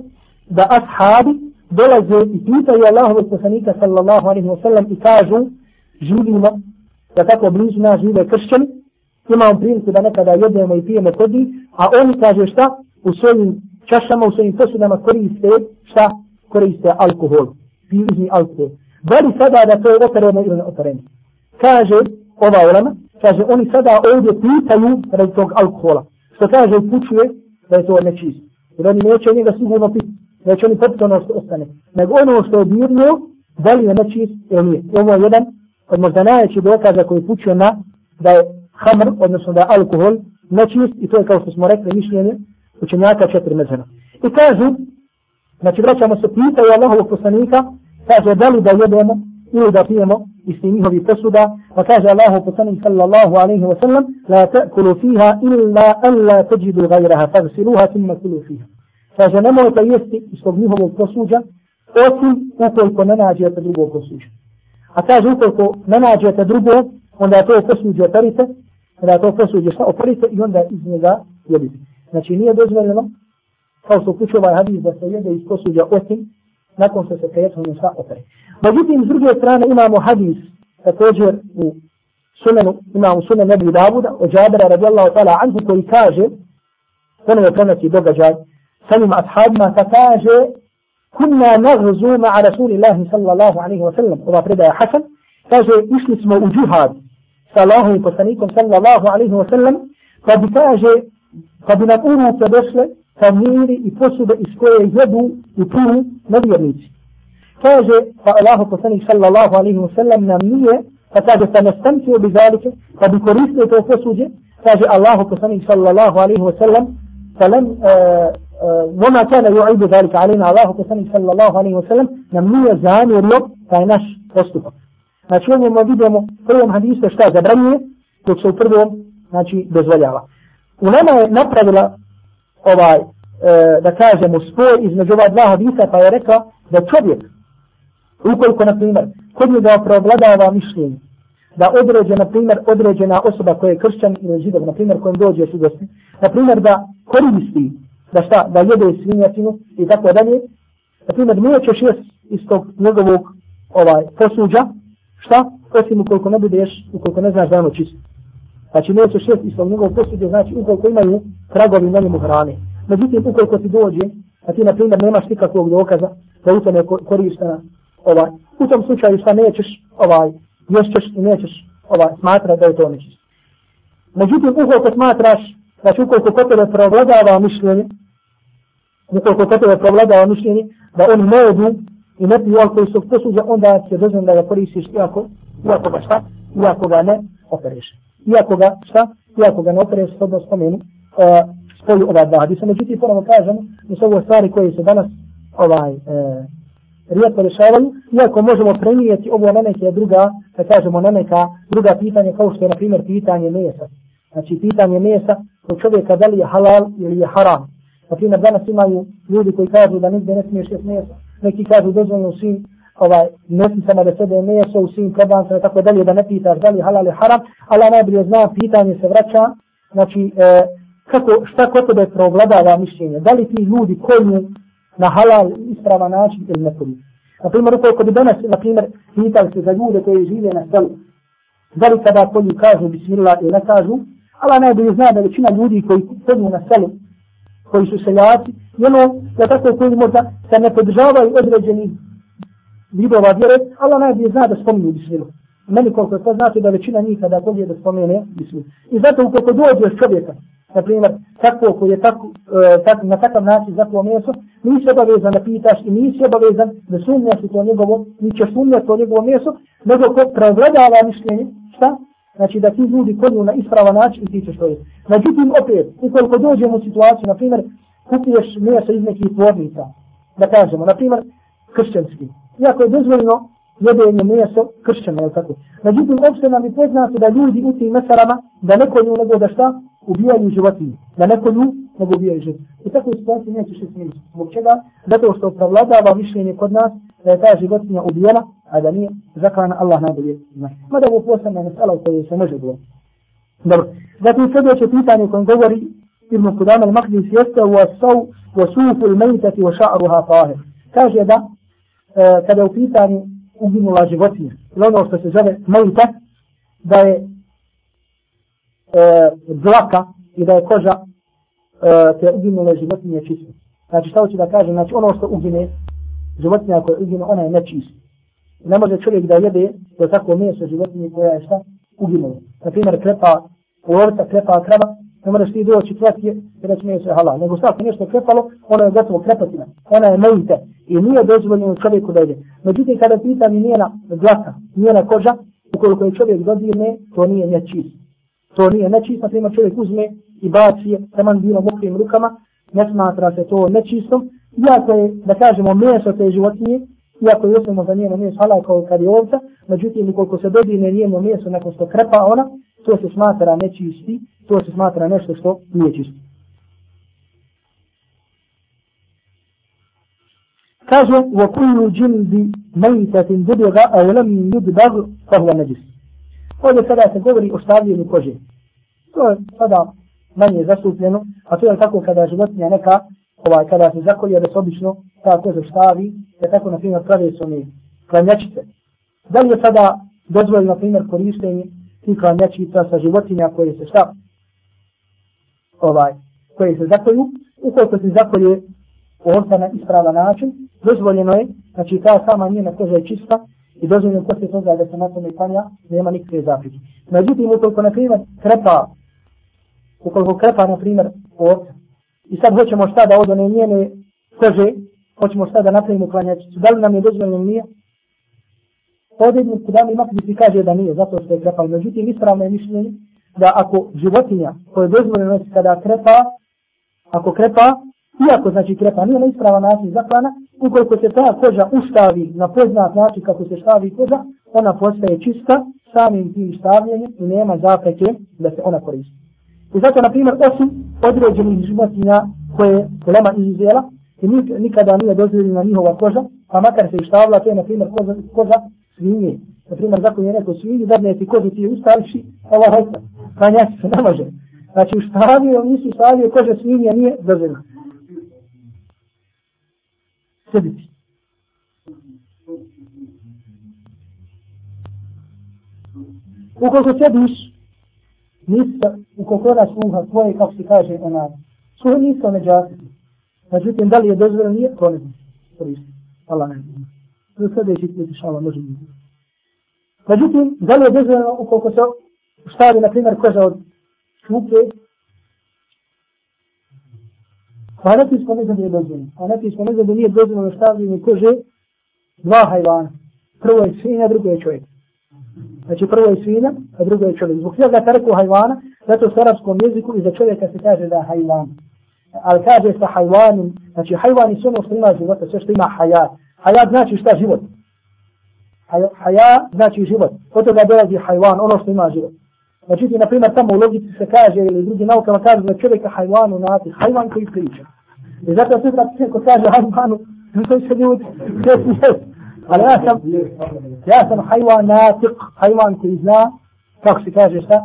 Speaker 1: da ashabi dolaze i pitaju Allahovog poslanika sallallahu alaihi wa sallam i kažu živimo da tako blizu nas žive kršćani, imamo priliku da nekada jedemo i pijemo kod njih, a oni kaže šta? U svojim čašama, u svojim posudama koriste šta? Koriste alkohol, pilizni alkohol. Da li sada da to je opereno ili ne opereno? Kaže ova ulema, kaže oni sada ovdje pitaju radi tog alkohola. Što kaže upućuje da je to nečisto. Jer oni neće njega sigurno piti. Neće oni potpuno ostane. Nego ono što je birno, da li je nečist ili nije. Ovo je jedan od možda najveći dokaza koji upućuje na da je hamr, odnosno da je alkohol, nečist i to je kao što smo rekli mišljenje učenjaka četiri mezena. I kažu, znači vraćamo se pitaju Allahovog poslanika, kaže da li da jedemo ili da pijemo iz tih njihovih posuda, pa kaže Allahu poslanik sallallahu alaihi wa sallam, la ta'kulu fiha illa an la tajidu gajraha, fagsiluha timma kulu fiha. Kaže, nemojte jesti iz tog njihovog posuđa, osim ukoliko ne nađete drugog posuđa. A kaže, ukoliko ne nađete drugo, onda to posuđe operite, onda to posuđe šta operite i onda iz njega jedite. Znači nije dozvoljeno, kao što kuće ovaj hadis da se jede iz posuđa osim, nakon što se prijetno šta opere. Međutim, s druge strane imamo hadis, također u sunenu, imamo sunen Nebi Davuda, od Jabera radijallahu ta'ala anhu, koji kaže, ponovo prenosi događaj, samim ashabima, ta kaže, كنا نغزو مع رسول الله صلى الله عليه وسلم وما بردا يا حسن كاجي إيش اسمه وجوهاد صلى الله وسلم صلى الله عليه وسلم فبكاجي فبنقوله كبسل فميري يفسد إسكوية يدو يطوه نبيرنيتي كاجي فالله وسلم صلى الله عليه وسلم نمية فكاجي فنستمتع بذلك فبكريس لتوفسد كاجي الله وسلم صلى الله عليه وسلم فلم آه وما كان يعيد ذلك علينا الله كسني صلى الله عليه وسلم نمنية زاني اليوم taj naš postupak. Znači ovdje vidimo u prvom hadisu šta zabranjuje, dok se u prvom znači, dozvoljava. U nama je napravila ovaj, e, da kažemo, spoj između ova dva hadisa, pa je rekla da čovjek, ukoliko, na primjer, kod njega preobladava mišljenje, da određe, na primjer, određena osoba koja je kršćan ili židov, na primjer, kojem dođe sudosti, na primjer, da koristi da šta, da jede svinjacinu i tako dalje. Na primjer, nećeš jest iz tog njegovog ovaj, posuđa, šta? Osim ukoliko ne budeš, ukoliko ne znaš da ono čisto. Znači, nećeš jest iz tog njegovog posuđa, znači ukoliko imaju tragovi na njemu hrane. Međutim, ukoliko ti dođe, a ti, na primjer, nemaš nikakvog dokaza da u tome korista, ovaj, u tom slučaju šta nećeš, ovaj, ješćeš i nećeš ovaj, smatra da je to nečisto. Međutim, ukoliko smatraš, znači ukoliko kod tebe preobladava mišljenje, ukoliko kod tebe provladava mišljenje, da oni ne jedu i ne piju alkohol svog posuđa, onda će dozvan da ga koristiš iako, iako ga šta, iako ga ne opereš. Iako ga šta, iako ga ne opereš, to spomenu, uh, spoju ova dva hadisa. Međutim, ponovno kažemo, da su ovo stvari koje se danas ovaj, uh, rijetko rješavaju, iako možemo prenijeti ovo na neke druga, da kažemo na neka druga pitanja, kao što je, na primjer, pitanje mesa. Znači, pitanje mesa kod čovjeka da li je halal ili je haram. Na primjer, danas imaju ljudi koji kažu da nigde ne smiješ jesti meso. Neki kažu dozvoljno u svim ovaj, mesnicama da sede meso, u svim probancama i tako dalje, da ne pitaš da li halal ili haram. Ali najbolje zna, pitanje se vraća. Znači, e, kako, šta kod tebe provladava mišljenje? Da li ti ljudi koji na halal isprava način ili ne koji? Na primjer, ukoliko bi danas, na primjer, pitali se za ljude koji žive na selu, da li kada koji kažu bismillah ili ne kažu, ali najbolje zna da većina ljudi koji koji na selu, koji su seljaci, i ono, da tako koji možda se ne podržavaju određeni vidova vjere, Allah najbolje zna da spominju bismillah. Meni koliko to znači da većina njih kada je da spomene bismillah. I zato ukoliko dođe čovjeka, na primjer, tako koji je tako, e, tak, na takav način zaklao meso, nisi obavezan da pitaš i nisi obavezan da sumnjaš to njegovo, ni će sumnjati to njegovo meso, nego ko preogledava mišljenje, šta? Znači da ti ljudi konju na ispravan način i ti ćeš to je. Međutim, opet, ukoliko dođemo u situaciju, na primjer, kupiješ meso iz nekih tvornica, da kažemo, na primjer, kršćanski. Iako je dozvoljeno jedenje meso kršćana, jel tako? Međutim, opšte nam je poznato da ljudi u tim mesarama, da neko nju nego da šta, ubijaju životinje. Da neko nju nego ubijaju životinje. I tako je neće se smijeti. Zbog čega? Zato što pravladava mišljenje kod nas da je ta životinja ubijena, a da nije zaklana Allah najbolje zna. Mada ovo posebna mesela u kojoj se može bilo. Dobro. Zatim sljedeće pitanje koje govori Ibn Kudam al-Maqdis jeste u asav wa sufu il-mejtati wa ša'ruha tahir. Kaže da e, kada je u pitanju uginula životinja, ili ono što se zove mejta, da je e, dlaka i da je koža e, te uginule životinje čiste. Znači šta hoće da kaže, znači ono što ugine, životinja koja ugine, ona je nečista. Ne može čovjek da jede do tako meso životinje koja je šta uginula. Na primjer krepa, ulovca krepa krava, ne moraš ti doći tvati i reći nije je halal. Nego sad nešto krepalo, ono je gotovo krepatina. Ona je mejte i nije dozvoljeno čovjeku da ide. Međutim, kada pita mi njena dlaka, njena koža, ukoliko je čovjek dodirne, to nije nečist. To nije nečist, na primjer čovjek uzme i baci je, taman bilo mokrim rukama, ne smatra se to nečistom, iako je, da kažemo, meso te životinje, iako je osnovno za njeno meso halal kao kad je ovca, međutim, ukoliko se dodirne njeno meso nakon što krepa ona, to se smatra nečisti, to se smatra nešto što nije čisto. Kaže, وَكُلُّ جِلْدِ مَيْتَةٍ دُبِغَ أَوْ لَمْ يُدْبَغْ فَهُوَ نَجِسِ Ovdje sada se govori o stavljenju kože. To je sada manje zastupljeno, a to je tako kada životinja neka, ovaj, kada se zakolje, da se obično ta koža stavi, da tako, na primjer, prave su oni klanjačice. Da li je sada dozvoljeno, na primjer, korištenje tih klanjačica sa životinja koje se šta Ovaj, koje se zakolju, ukoliko se zakolje ovca na ispravan način, dozvoljeno je, znači ta sama njena koža je čista i dozvoljeno poslije toga da se na tome klanja, nema nikakve zaprike. Međutim, ukoliko, na primjer, krepa, ukoliko krepa, na primjer, ovca, i sad hoćemo šta da od one njene kože, hoćemo šta da napravimo klanjačicu, da li nam je dozvoljeno nije? Ovdje mi kod ima kaže da nije, zato što je krepalo. Međutim, ispravno je mišljenje da ako životinja koje je dozvoljeno kada krepa, ako krepa, iako znači krepa nije na ispravan način zaklana, ukoliko se ta koža ustavi na poznat način kako se stavi koža, ona postaje čista samim tim stavljanjem i nema zapreke da se ona koristi. I zato, na primjer, osim određenih životinja koje je lema izjela, i nikada nije dozvoljena njihova koža, pa makar se ištavla, to je, na primjer, koža, koža svinje. Na primjer, zakon je neko svinje, zadne ti kožu ti ustaviši, Allah hajta klanjati se ne može. Znači ustavio, nisi ustavio kože svinje, nije dozirno. Sediti. Ukoliko sediš, nisi, ukoliko ona sluha tvoje, kako se kaže, ona, sluha nisi one džasiti. Međutim, da li je dozvoljeno, nije, to ne znam. Allah ne znam. Za sljedeći put, šala, može biti. Međutim, da li je dozvoljeno, ukoliko se stavi, na primjer, koža od šuke, pa smo ne znam da je dozvoljeno. A smo ne znam da nije dozvoljeno stavljanje kože dva hajvana. Prvo je svinja, drugo je čovjek. Znači prvo je svinja, a drugo je čovjek. Zbog svega ta rekao hajvana, zato u arabskom jeziku i za čovjeka se kaže da je hajvan. Ali kaže sa hajvanim, znači hajvani su ono što ima života, sve što ima hajat. Haja znači šta život. Haja znači život. Od toga dolazi hajvan, ono što ima život. Međutim, na primjer, tamo u logici se kaže, ili drugi naukama kaže da čovjeka hajvanu nati, hajvan koji priča. I zato se da neko kaže hajvanu, to se ljudi, ali ja sam, ja sam hajvan natik, hajvan koji zna, kako se kaže šta,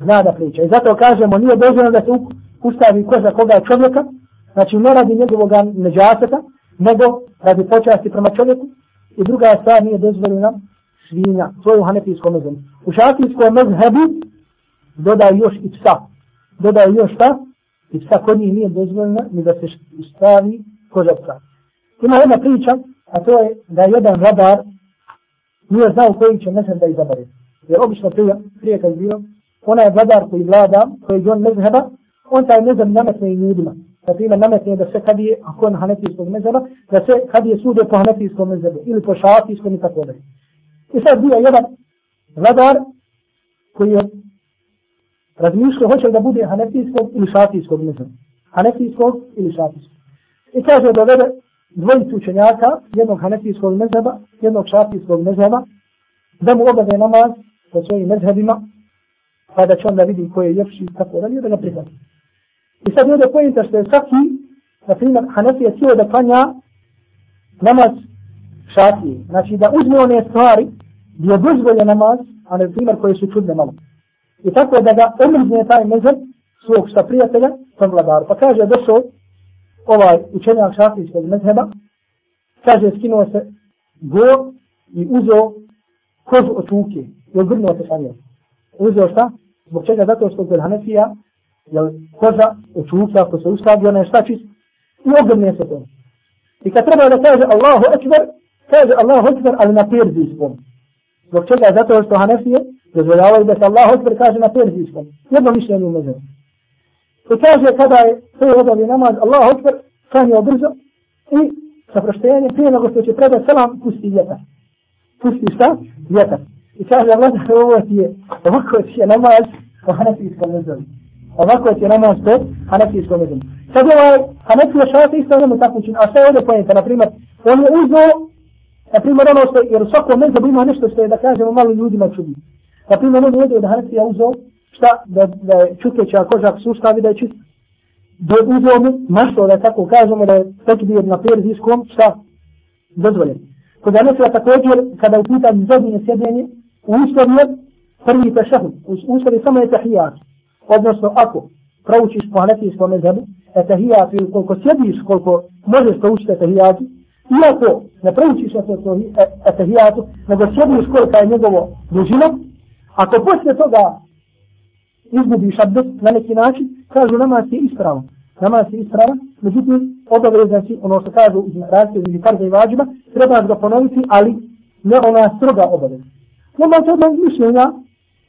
Speaker 1: zna da priča. I zato kažemo, nije dozvoljeno da se ustavi koza koga je čovjeka, znači ne radi njegovog neđaseta, nego radi počasti prema čovjeku, i druga stvar nije dozvoljena svinja, to je u hanefijskom mezhebu. U šafijskom mezhebu dodaju još i psa. Dodaju još šta? I psa kod njih nije dozvoljena ni da se stavi koža psa. Ima jedna priča, a to je da jedan radar nije znao koji će mezheb da izabere. Jer obično prije, prije kad je bilo, ona je vladar koji vlada, koji je on mezheba, on taj mezheb nametne i ljudima. Na primjer, nametne da se kadije, ako je na hanefijskog mezeba, da se kadije sude po hanefijskom mezebu ili po šafijskom i tako dalje. I sad bio jedan vladar koji je razmišljao hoće da bude hanefijskog ili šafijskog mezheba. Hanefijskog ili šafijskog. I kaže da vede dvojicu učenjaka, jednog hanefijskog mezeba, jednog šafijskog mezeba, da mu obave namaz po svojim mezhebima, pa da će onda vidi koji je ljepši i tako dalje, da ga prihvati. I sad ovdje pojenta što je svaki, na primjer, Hanefija cijelo da klanja namaz šafije. Znači da uzme one stvari gdje je dozvolje namaz, a na primjer koje su čudne malo. I tako da ga omrzne taj mezheb svog šta prijatelja, tom vladaru. Pa kaže, došao ovaj učenjak šafijskog mezheba, kaže, skinuo se go i uzeo kožu od čuke i ogrnuo se sa njom. Uzeo šta? Zbog čega? Zato što kod Hanefija jel, koža od čuke, ako se uskladi, ona je šta čist i ogrnuje se to. I kad treba da kaže Allahu Ekber, kaže Allahu Ekber, ali na perzijskom. Zbog čega? Zato što Hanefije dozvoljavaju da se Allahu Ekber kaže na perzijskom. Jedno mišljenje u mezeru. I kaže kada je sve odavi namaz, Allahu Ekber, klanio brzo i sa proštenjem prije nego što će predati selam, pusti vjetar. Pusti šta? Vjetar. I kaže Allah, ovo ti je, ovako ti je namaz po hanefijskom mezeru. Ovako je namaz po hanefijskom mezeru. Sad ovaj hanefija šafi isto ono tako učin. A šta je ovdje pojenta? na primjer? on je uzeo, na primjer ono što, jer u svakom mezeru ima nešto što je da kažemo malo ljudima čudi. Naprimjer, on je ovdje da hanefija uzao, šta, da, da je čukeća kožak sustavi da je čist. Da je uzeo mu mašto, da tako kažemo, da je tekbir na perzijskom, šta, dozvoljen. Kod hanefija također, kada je pitan zadnje sjedenje, u uslovi je prvi tešahud, u uslovi samo je tahijat. Odnosno, ako proučiš po hanefijskom mezhebu, etahijatu ili koliko sjediš, koliko možeš proučiti etahijatu, iako ne proučiš etahijatu, nego sjediš koliko je njegovo dužino, ako poslije toga izgubiš abdest na neki način, kažu namaz je ispravan. Namaz je ispravan, međutim, obavezan si, ono što kažu iz razlike ili farza i vađima, treba ga ponoviti, ali ne ona stroga obaveza. Nema to jedno od mišljenja,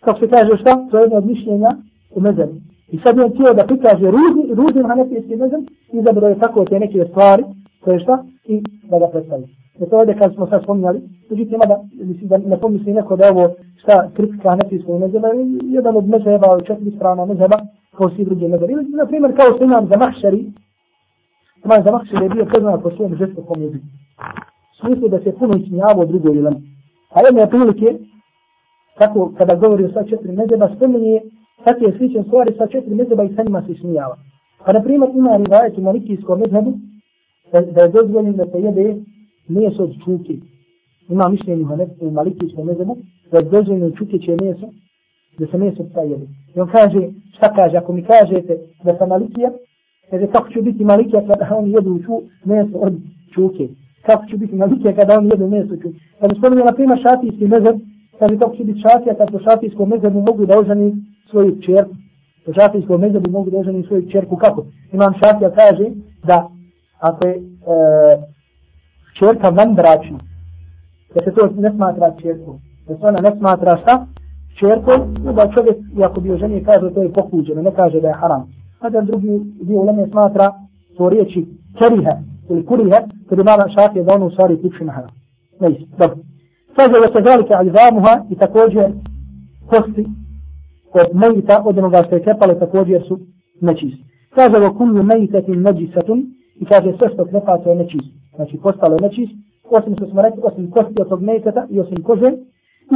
Speaker 1: kako se kaže šta, to je jedno od mišljenja u mezemi. I sad je htio da prikaže ružni, ružni hanefijski mezem, izabrao je tako te neke stvari, koje šta, i da ga predstavi. Je to ovdje kad smo sad spominjali, međutim, da, mislim, da ne pomisli neko da ovo šta kritika hanefijskog mezema, jedan od mezeba, četiri strana mezeba, kao svi drugi mezeba. Ili, na primjer, kao što imam za mahšari, imam za mahšari je bio poznat po svom žestokom jeziku. Smisli da se puno ismijavo drugo ilami. A jedne je prilike, kako kada govori o sva četiri mezeba, spominje kakve je slične stvari sa četiri mezeba i sa njima se smijava. Pa na primjer ima rivajet u malikijskom mezhebu da, da je dozvoljeno da se jede meso od čuke. Ima mišljenje u malikijskom mezhebu da je dozvoljeno čukeće meso da se meso taj jede. I on kaže, šta kaže, ako mi kažete da sam malikija, kaže kako ću biti malikija kada oni jedu ču, meso od čuke. Kako ću biti malikija kada oni jedu meso od čuke. Kada spominje na primjer šatijski mezheb, kaže kako ću biti šatija kad po šatijskom mezhebu mogu da oženi svoju čerku. Po šafijskom mezabu mogu da oženi svoju čerku kako? Imam šafija kaže da ako je e, čerka van bračna, da se to ne smatra čerkom, da se ona ne smatra šta? Čerkom, da čovjek, iako bi oženije, kaže to je pokuđeno, ne kaže da je haram. A da drugi dio uleme smatra to riječi kerihe ili kurihe, kada imala šafija da ono u stvari tiče na haram. Ne isto, dobro. Kaže da se zalike alizamuha i također kosti od mejta, od onoga što je krepalo, također su nečisti. Kaže o kullu mejitetin neđisatun i kaže sve što krepa to je nečist. Znači postalo je nečist, osim što smo rekli, osim kosti od tog mejteta i osim kože,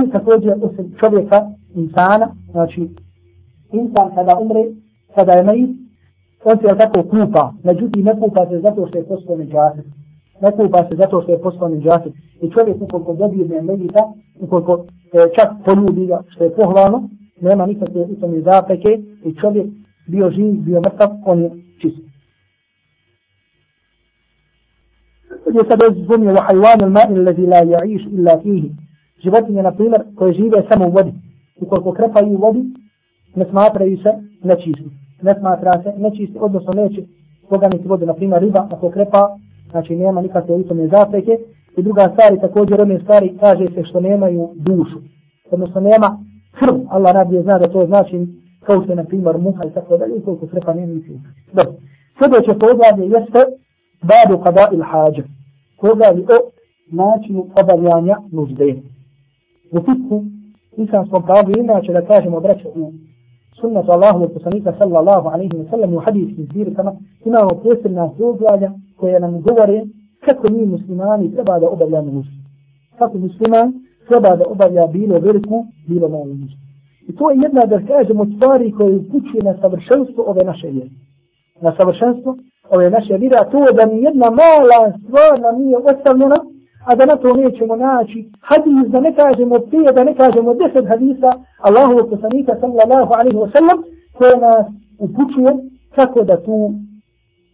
Speaker 1: i također osim čovjeka, insana, znači insan kada umre, kada je mejit, on se je tako kupa, međutim ne kupa se zato što je postao neđasit. Ne kupa se zato što je postao neđasit. I čovjek ukoliko dobije mejita, ukoliko e, čak poljubi ga, što je pohvalno, nema nikakve u tome zapreke i čovjek bio živ, bio mrtav, on je čist. Je sad ovdje zbunio wa hajvanu il-ma'i la ja'iš illa fihi. Životinje, na primjer, koje žive samo u vodi. Ukoliko krepaju u vodi, ne smatraju se nečisti. Ne smatra se nečisti, odnosno neće poganiti vodu. Na primjer, riba, ako krepa, znači nema nikakve u tome zapreke. I druga stvari, također, one stvari kaže se što nemaju dušu. Odnosno, nema كرب الله نبي زاد تو زاش كوسنا في مرموم هاي سقط ده يكون كفر قانوني في. بس سبعة كوزا دي يست بعد قضاء الحاجة كوزا دي أو ماشي قبل يعني؟ نزدين. وفتح إنسان صدق بعض إنا شل كاش مدرش سنة الله والتسنيك صلى الله عليه وسلم وحديث كثير كما كما هو كيس الناس يوزا دي كوينا من دوري كتنين مسلماني تبعد أبل يعني نزدين كتنين مسلماني treba da obavlja bilo veliku, bilo malu nužde. I to je jedna, da kažemo, stvari koje upućuje na savršenstvo ove naše vjere. Na savršenstvo ove naše vjere, a to je da ni jedna mala stvar nam nije ostavljena, a da na to nećemo naći hadis, da ne kažemo prije, da ne kažemo deset hadisa Allahu poslanika sallallahu alaihi wa sallam, koje nas upućuje kako da tu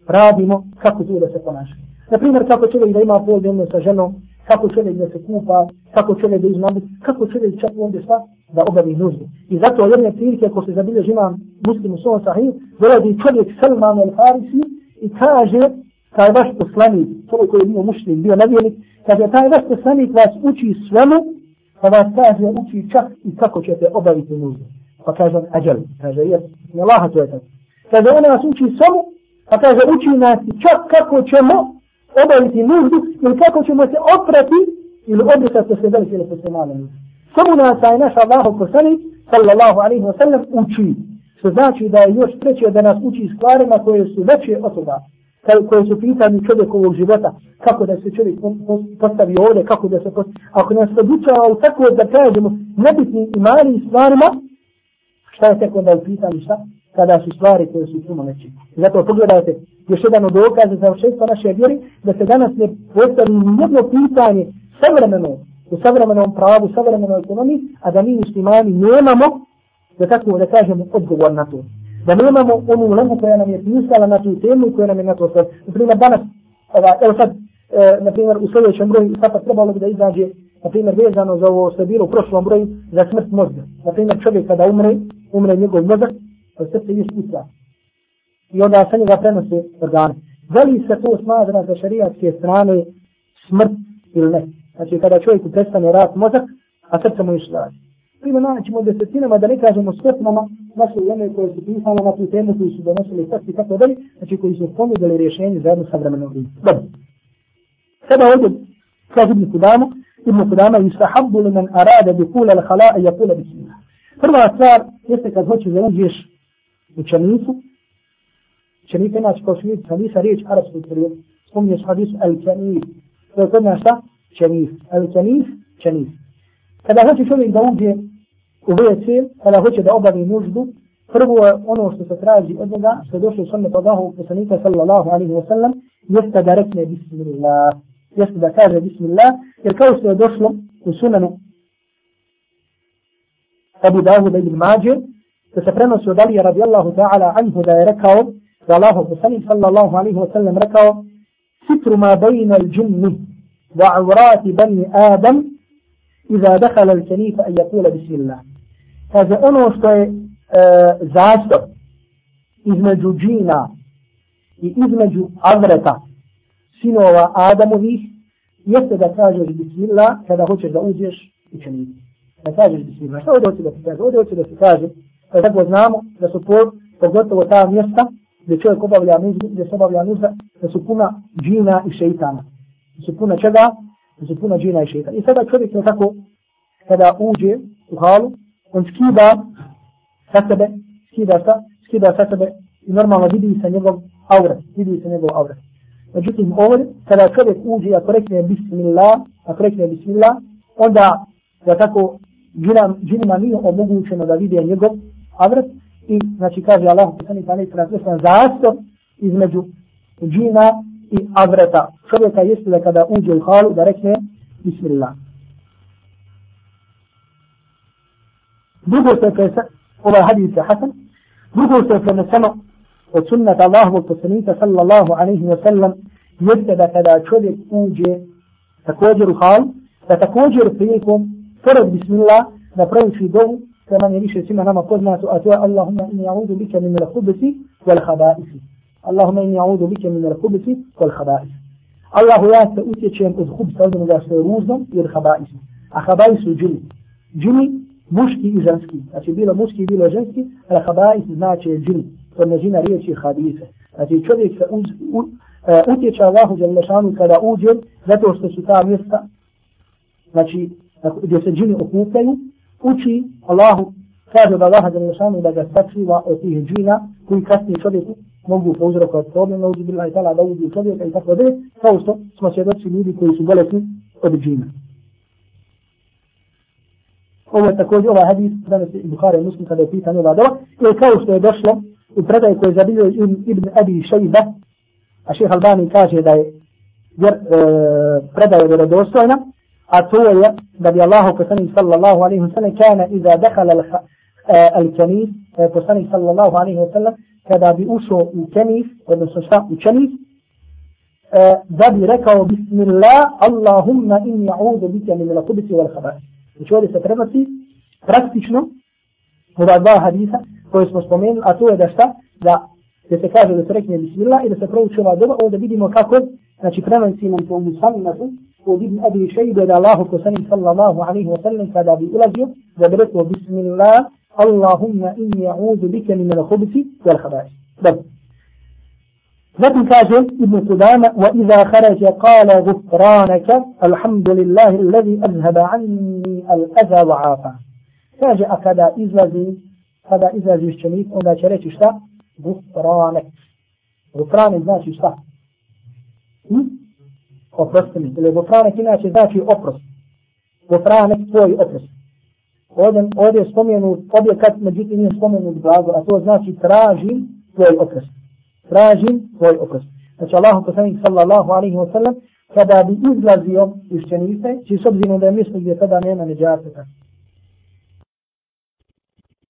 Speaker 1: radimo, kako tu da se ponašamo. Naprimjer, kako čovjek da ima pol dnevno sa ženom, kako čovjek da se kupa, kako čovjek da izmami, kako čovjek čak ovdje šta, da obavi nuždu. I zato jedne prilike, ako se zabilježi imam muslim u svom sahiju, dolazi čovjek Salman al-Farisi i kaže, taj vaš poslanik, čovjek koji je bio mušlim, bio nevjernik, kaže, taj vaš poslanik vas uči svemu, pa vas kaže, uči čak i kako ćete obaviti nuždu. Pa kaže, ađel, kaže, jer, ne laha to je tako. Kaže, on nas uči svemu, pa kaže, uči nas čak kako ćemo obaviti nuždu ili kako ćemo se oprati ili obrisati se velike ili se male. Samo nas je naš Allah poslanik sallallahu alaihi wa sallam uči. Što znači da je još preće da nas uči stvarima koje su veće od toga. Koje su pitanje čovjekovog života. Kako da se čovjek postavi ovdje, kako da se postavi. Ako nas podučava u tako da kažemo nebitnim i malim stvarima, šta je tek onda u pitanju šta? kada su stvari koje su puno veće. Zato pogledajte, još jedan od dokaza za ošestvo naše vjeri, da se danas ne postavi jedno pitanje savremeno, u savremenom pravu, u savremenoj ekonomiji, a da mi muslimani nemamo, da tako da kažemo, odgovor na to. Da nemamo onu lemu koja nam je pisala na tu temu i koja nam je na to sve. Naprimjer, danas, ova, evo sad, e, naprimjer, u sljedećem broju, sada trebalo bi da izađe, naprimjer, vezano za ovo što je bilo u prošlom broju, za smrt mozga. Naprimjer, čovjek kada umre, umre njegov mozak, pa od srce je špica. I onda sa njega prenose organe. Da li se to smatra za šarijatske strane smrt ili ne? Znači kada čovjeku prestane rat mozak, a srce mu išli radi. Prima naćemo desetinama, da ne kažemo stotnama, naše ujeme koje su pisane na tu temu, koji su donosili srce i tako dalje, znači koji su ponudili rješenje za jednu savremenu vrimu. Dobro. Sada ovdje, kaže Ibn Kudama, Ibn Kudama, yustahabbu li men arada bi kula al i ja kula bismillah. Prva stvar jeste kad hoćeš da uđeš učenicu, inače kao što vidite, hadisa riječ arabskog prijed, spominješ hadis al-kanif, to je kod nas šta? Čenif. Al-kanif, čenif. Kada hoće čovjek da uđe u WC, kada hoće da obavi nuždu, prvo je ono što se traži od njega, što je došlo u sunnet Allahu poslanika sallallahu alaihi wa sallam, jeste da rekne bismillah. Jeste da kaže bismillah, jer kao što je da Allah poslanik sallallahu alaihi wa sallam rekao, sitru ma bejna l-džinni wa avrati bani Adam iza dakhala al-kanifa a yakula bismillah. Kaže ono što je e, zastor između džina i između avreta sinova Adamovih jeste da kažeš bismillah kada hoćeš da uđeš u čanifu. Da kažeš bismillah. Šta ovdje hoće da se kaže? Ovdje hoće da se kaže Pa tako znamo da su pogotovo ta mjesta gdje čovjek obavlja nuždu, gdje se obavlja nužda, da su puna džina i šeitana. Da su puna čega? Da su puna džina i šeitana. I sada čovjek je tako, kada uđe u halu, on skida sa sebe, skida sa, skida sa sebe i normalno vidi se njegov auret, vidi se njegov auret. Međutim, ovdje, kada čovjek uđe, ako rekne bismillah, ako rekne bismillah, onda, da tako, džinima nije omogućeno da vide njegov avret i znači kaže Allah poslanik pa neki na zastor između džina i avreta. Čovjeka jeste da kada uđe u halu da rekne Bismillah. Drugo se je ovaj hadis je hasan. Drugo se je preneseno od sunnata Allahovog poslanika sallallahu alaihi wa sallam jeste da kada čovjek uđe također u halu, da također prilikom pored Bismillah da prouči dovu to nam je više svima nama poznato, a to je Allahumma inni a'udu bika min al-khubisi wal khaba'isi. Allahumma inni a'udu bika min al-khubisi wal khaba'isi. Allahu ja se utječem od hubsa, od onoga što je ružno i od khaba'isi. A khaba'isi su džini. Džini muški i ženski, znači bilo muški i bilo ženski, al habais znači džin, to je žina riječi hadise. Znači čovjek se uz, u, uh, utječe Allahu Đalešanu kada uđe, zato što su ta mjesta, znači gdje se džini okupaju, uči Allahu, kaže da Allah Đalešanu da ga sakriva od tih džina, koji kasnije čovjeku mogu pouzrokovati problem, na uzbila i tala da uđe čovjeka i tako dalje, kao što smo svjedoci ljudi koji su bolesni od džina. Ovo je također ovaj hadis, danas je Bukhara i Muslim kada je pitan ova doba, ili kao što je došlo u predaju koje je zabilio Ibn Abi Shayba, a šeha Albani kaže da je jer, e, predaj je vjerodostojna, a to je da bi Allahu poslanik sallallahu alaihi wa sallam kana iza dekhala eh, al-kanis, eh, poslanik sallallahu alaihi wa sallam, kada bi ušao u kenis, odnosno šta u kenis, eh, da bi rekao Bismillah, Allahumma inni a'udhu bika min al-kubisi wal khaba'is. Znači ovdje se prenosi praktično ova dva hadisa koje smo spomenuli, a to je da šta? Da da se kaže da se rekne Bismillah i da se prouči ova doba, ovdje vidimo kako, znači prenosi nam to musami na od Ibn Abi Shaybe da Allahu poslanik sallallahu alaihi wa sallam kada bi ulazio, da bi rekao Bismillah, Allahumma inni a'udhu bika min al-khubthi wal khaba'ith. Dobro. Zatim kaže Ibn iza kharaja qala gufranaka, alhamdulillahi alladhi azhaba anni al-adha wa afa. Kaže, a kada izlazi, kada izlazi išćenik, onda će reći šta? Gufranek. Gufranek znači šta? Hm? Oprosti mi. Ili gufranek inače znači oprost. Gufranek tvoj oprost. Ovdje, ovdje je spomenut objekat, međutim nije spomenut glagol, a to znači tražim tvoj oprost. Tražim tvoj oprost. Znači Allah poslanik sallallahu alaihi wa sallam kada bi izlazio iz čenice, či s obzirom da je misli gdje tada nema neđateta.